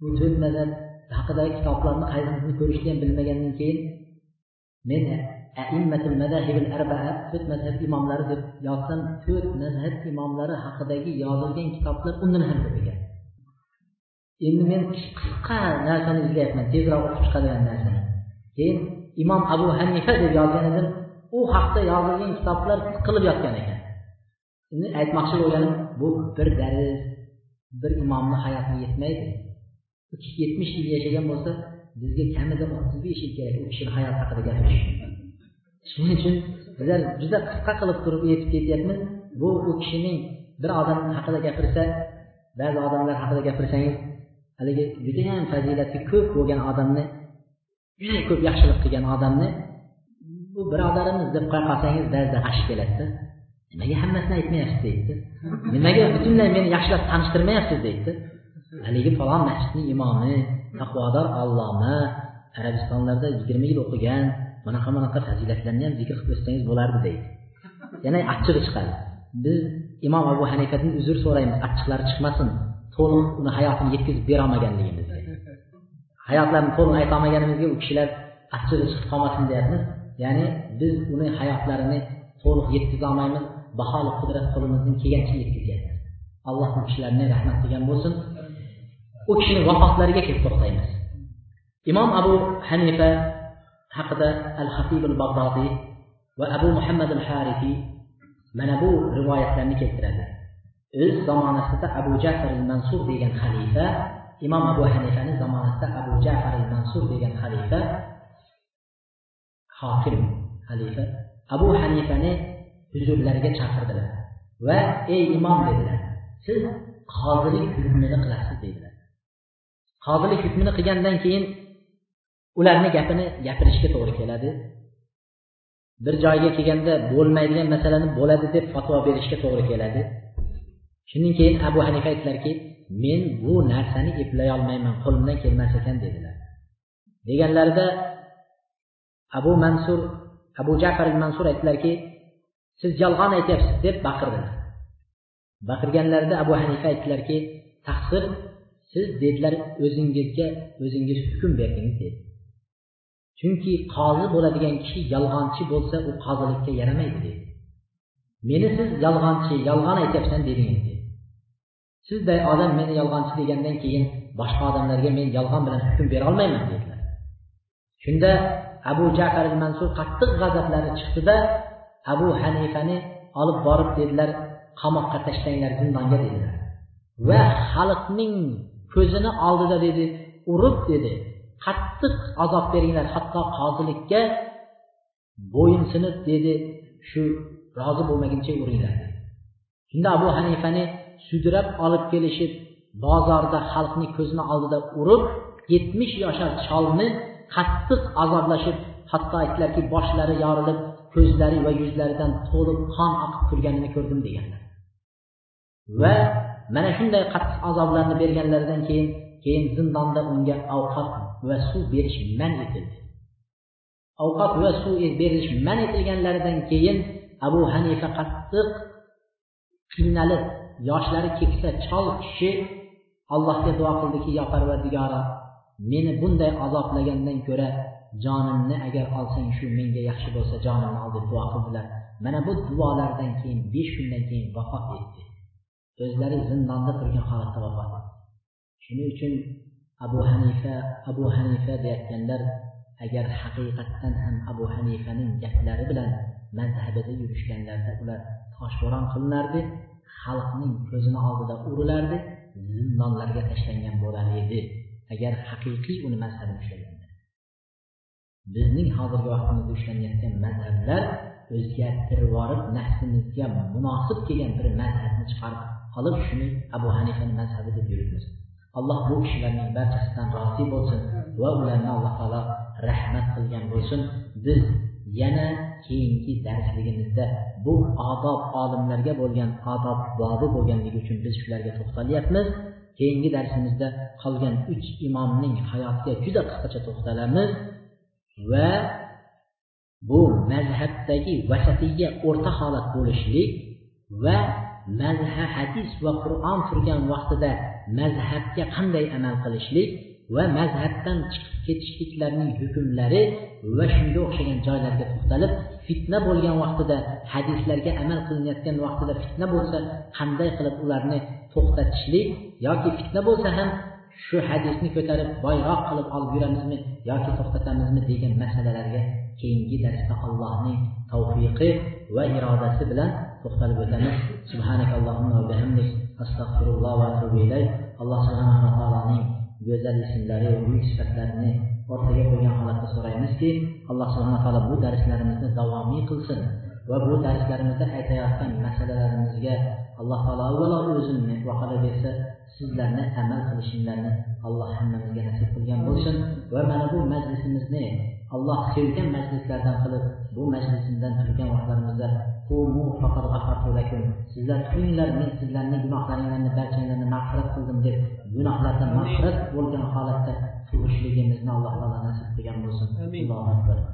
bu to'rt mazhab haqidagi kitoblarni qaysinisini ko'rishni ham bilmagandan keyin men aimmatul madahibil arbaa to'rt mazhab imomlari deb yozsam to'rt mazhab imomlari haqidagi yozilgan kitoblar undan ham ko'p ekan. Endi men qisqa narsani izlayapman tezroq o'qib chiqadigan narsani. Keyin imom abu hanifa deb yozgan edim u haqda yozilgan kitoblar tiqilib yotgan ekan. Endi aytmoqchi bo'lganim bu bir dars bir imomni hayotini yetmaydi. U kishi yetmish yil yashagan bo'lsa bizga kamida o'ttiz besh yil kerak u kishini hayoti haqida gapirish. Shuning uchun bizlar juda qisqa qilib turib yetib ketyapmiz. Bu u kishining bir odam haqida gapirsa ba'zi odamlar haqida gapirsangiz haligi judayam fazilati ko'p bo'lgan odamni juda ko'p yaxshilik qilgan odamni bu birodarimiz deb qo'ya qolsangiz ba'zida g'ash keladida nimaga hammasini aytmayapsiz deydi nimaga butunlay meni yaxshilab tanishtirmayapsiz deydi haligi falon masjidni imomi taqvodor alloma arabistonlarda yigirma yil o'qigan bunaqa bunaqa fazilatlarni ham zikr qilib o'tsangiz bo'lardi deydi. Yana achchig'i chiqadi. Biz imom abu hanifadan uzr so'raymiz achchiqlari chiqmasin. To'liq uni hayotini yetkazib berolmaganligimizga hayotlarini to'liq aytolmaganimizga u kishilar achchig'i chiqib qolmasin deyapmiz. Ya'ni biz uni hayotlarini to'liq yetkazolmaymiz baholi qudrat qo'limizdan kelgancha yetkazyapmiz. Alloh u kishilarni rahmat qilgan bo'lsin. U kishini vafotlariga kelib to'xtaymiz. Imom abu hanifa haqida al hatib al bag'dodiy va abu muhammad al harifiy mana bu rivoyatlarni keltiradi. O'z zamonasida abu jafar al mansur degan xalifa imom abu hanifani zamonasida abu jafar al mansur degan xalifa hokim xalifa abu hanifani huzurlariga chaqirdilar va ey imom dedilar siz qozilik hukmini qilasiz dedilar. Qozilik hukmini qilgandan keyin ularni gapini gapirishga to'g'ri keladi. Bir joyga kelganda bo'lmaydigan masalani bo'ladi deb fatvo berishga to'g'ri keladi. Shundan keyin abu hanifa aytdilarki men bu narsani eplay olmayman qo'limdan kelmas ekan dedilar. Deganlarida abu mansur abu jafar mansur aytdilarki siz yolg'on aytyapsiz deb baqirdilar. Baqirganlarida abu hanifa aytdilarki taqsir siz dedilar o'zingizga o'zingiz hukm berdingiz dedi. Chunki qozi bo'ladigan kishi yolg'onchi bo'lsa u qozilikka yaramaydi dedi. Meni siz yolg'onchi yolg'on aytyapsan dedingiz dedi. Sizday odam meni yolg'onchi degandan keyin boshqa odamlarga men yolg'on bilan hukm bera olmayman dedilar. Shunda abu jafar mansur qattiq g'azablari chiqdida abu hanifani olib borib dedilar qamoqqa tashlanglar zindonga dedilar. Va xalqning ko'zini oldida dedi urib dedi qattiq azob beringlar hatto qozilikka bo'yinsinib dedi shu rozi bo'lmaguncha uringlar shunda abu hanifani sudrab olib kelishib bozorda xalqni ko'zini oldida urib yetmish yashar cholni qattiq azoblashib hatto aytdilarki boshlari yorilib ko'zlari va yuzlaridan to'lib qon oqib turganini ko'rdim deganlar. Va mana shunday qattiq azoblarni berganlaridan keyin keyin zindonda unga ovqat va suv berish man etildi. Ovqat va suv e-, berish man etilganlaridan keyin abu hanifa qattiq qiynalib yoshlari keksa chol kishi allohga duo qildiki yo parvardigoro meni bunday azoblagandan ko'ra jonimni agar olsang shu menga yaxshi bo'lsa jonimni ol deb duo qildilar mana bu duolardan keyin besh kundan keyin vafot etdi. O'zlari zindonda turgan holatda vafot etdi. Shuning uchun abu hanifa abu hanifa deyayotganlar agar haqiqatdan ham abu hanifaning gaplari bilan mazhabida yurishganlarida ular toshbo'ron qilinardi xalqning ko'zini oldida urilardi zindonlarga tashlangan bo'lar edi agar haqiqiy uni mazhabini ushlaganda. Bizning hozirgi vaqtimizda ushlanayotgan mazhablar o'zgartirib yuborib nafsimizga munosib kelgan bir mazhabni chiqarib qolib shuni abu hanifani mazhabi deb yuribmiz. Alloh bu kishilarning barchasidan rozi bo'lsin va ularni alloh taolo rahmat qilgan bo'lsin. Biz yana keyingi darsligimizda bu odob olimlarga bo'lgan odob bobi bo'lganligi uchun biz shularga to'xtalyapmiz. Keyingi darsimizda qolgan uch imomning hayotiga juda qisqacha to'xtalamiz va bu mazhabdagi vasatiyga o'rta holat bo'lishlik va mazhab hadis va qur'on turgan vaqtida mazhabga qanday amal qilishlik va mazhabdan chiqib ketishliklarning hukmlari va shunga o'xshagan joylarga to'xtalib fitna bo'lgan vaqtida hadislarga amal qilinayotgan vaqtida fitna bo'lsa qanday qilib ularni to'xtatishlik yoki fitna bo'lsa ham shu hadisni ko'tarib boyroq qilib olib yuramizmi yoki to'xtatamizmi degan masalalarga keyingi darsda allohning tavfiqi va irodasi bilan to'xtalib o'tamiz. Va astag'firulloh va alloh subhanava taoloning go'zal ismlari buyuk sifatlarini o'rtaga qo'ygan holatda so'raymizki alloh subhana taolo bu darslarimizni davomiy qilsin va bu darslarimizda aytayotgan masalalarimizga alloh taolo avvalo o'zimni va qolaversa sizlarni amal qilishinglarni alloh hammamizga nasib qilgan bo'lsin va mana bu majlisimizni alloh sevgan majlislardan qilib bu majlisimdan turgan vaqtlarimizda sizlar turinglar men sizlarni gunohlaringlarni barchanglarni mag'firat qildim deb gunohlardan mag'firat bo'lgan holatda turishligimizni alloh taolo nasib qilgan bo'lsin. Allohu akbar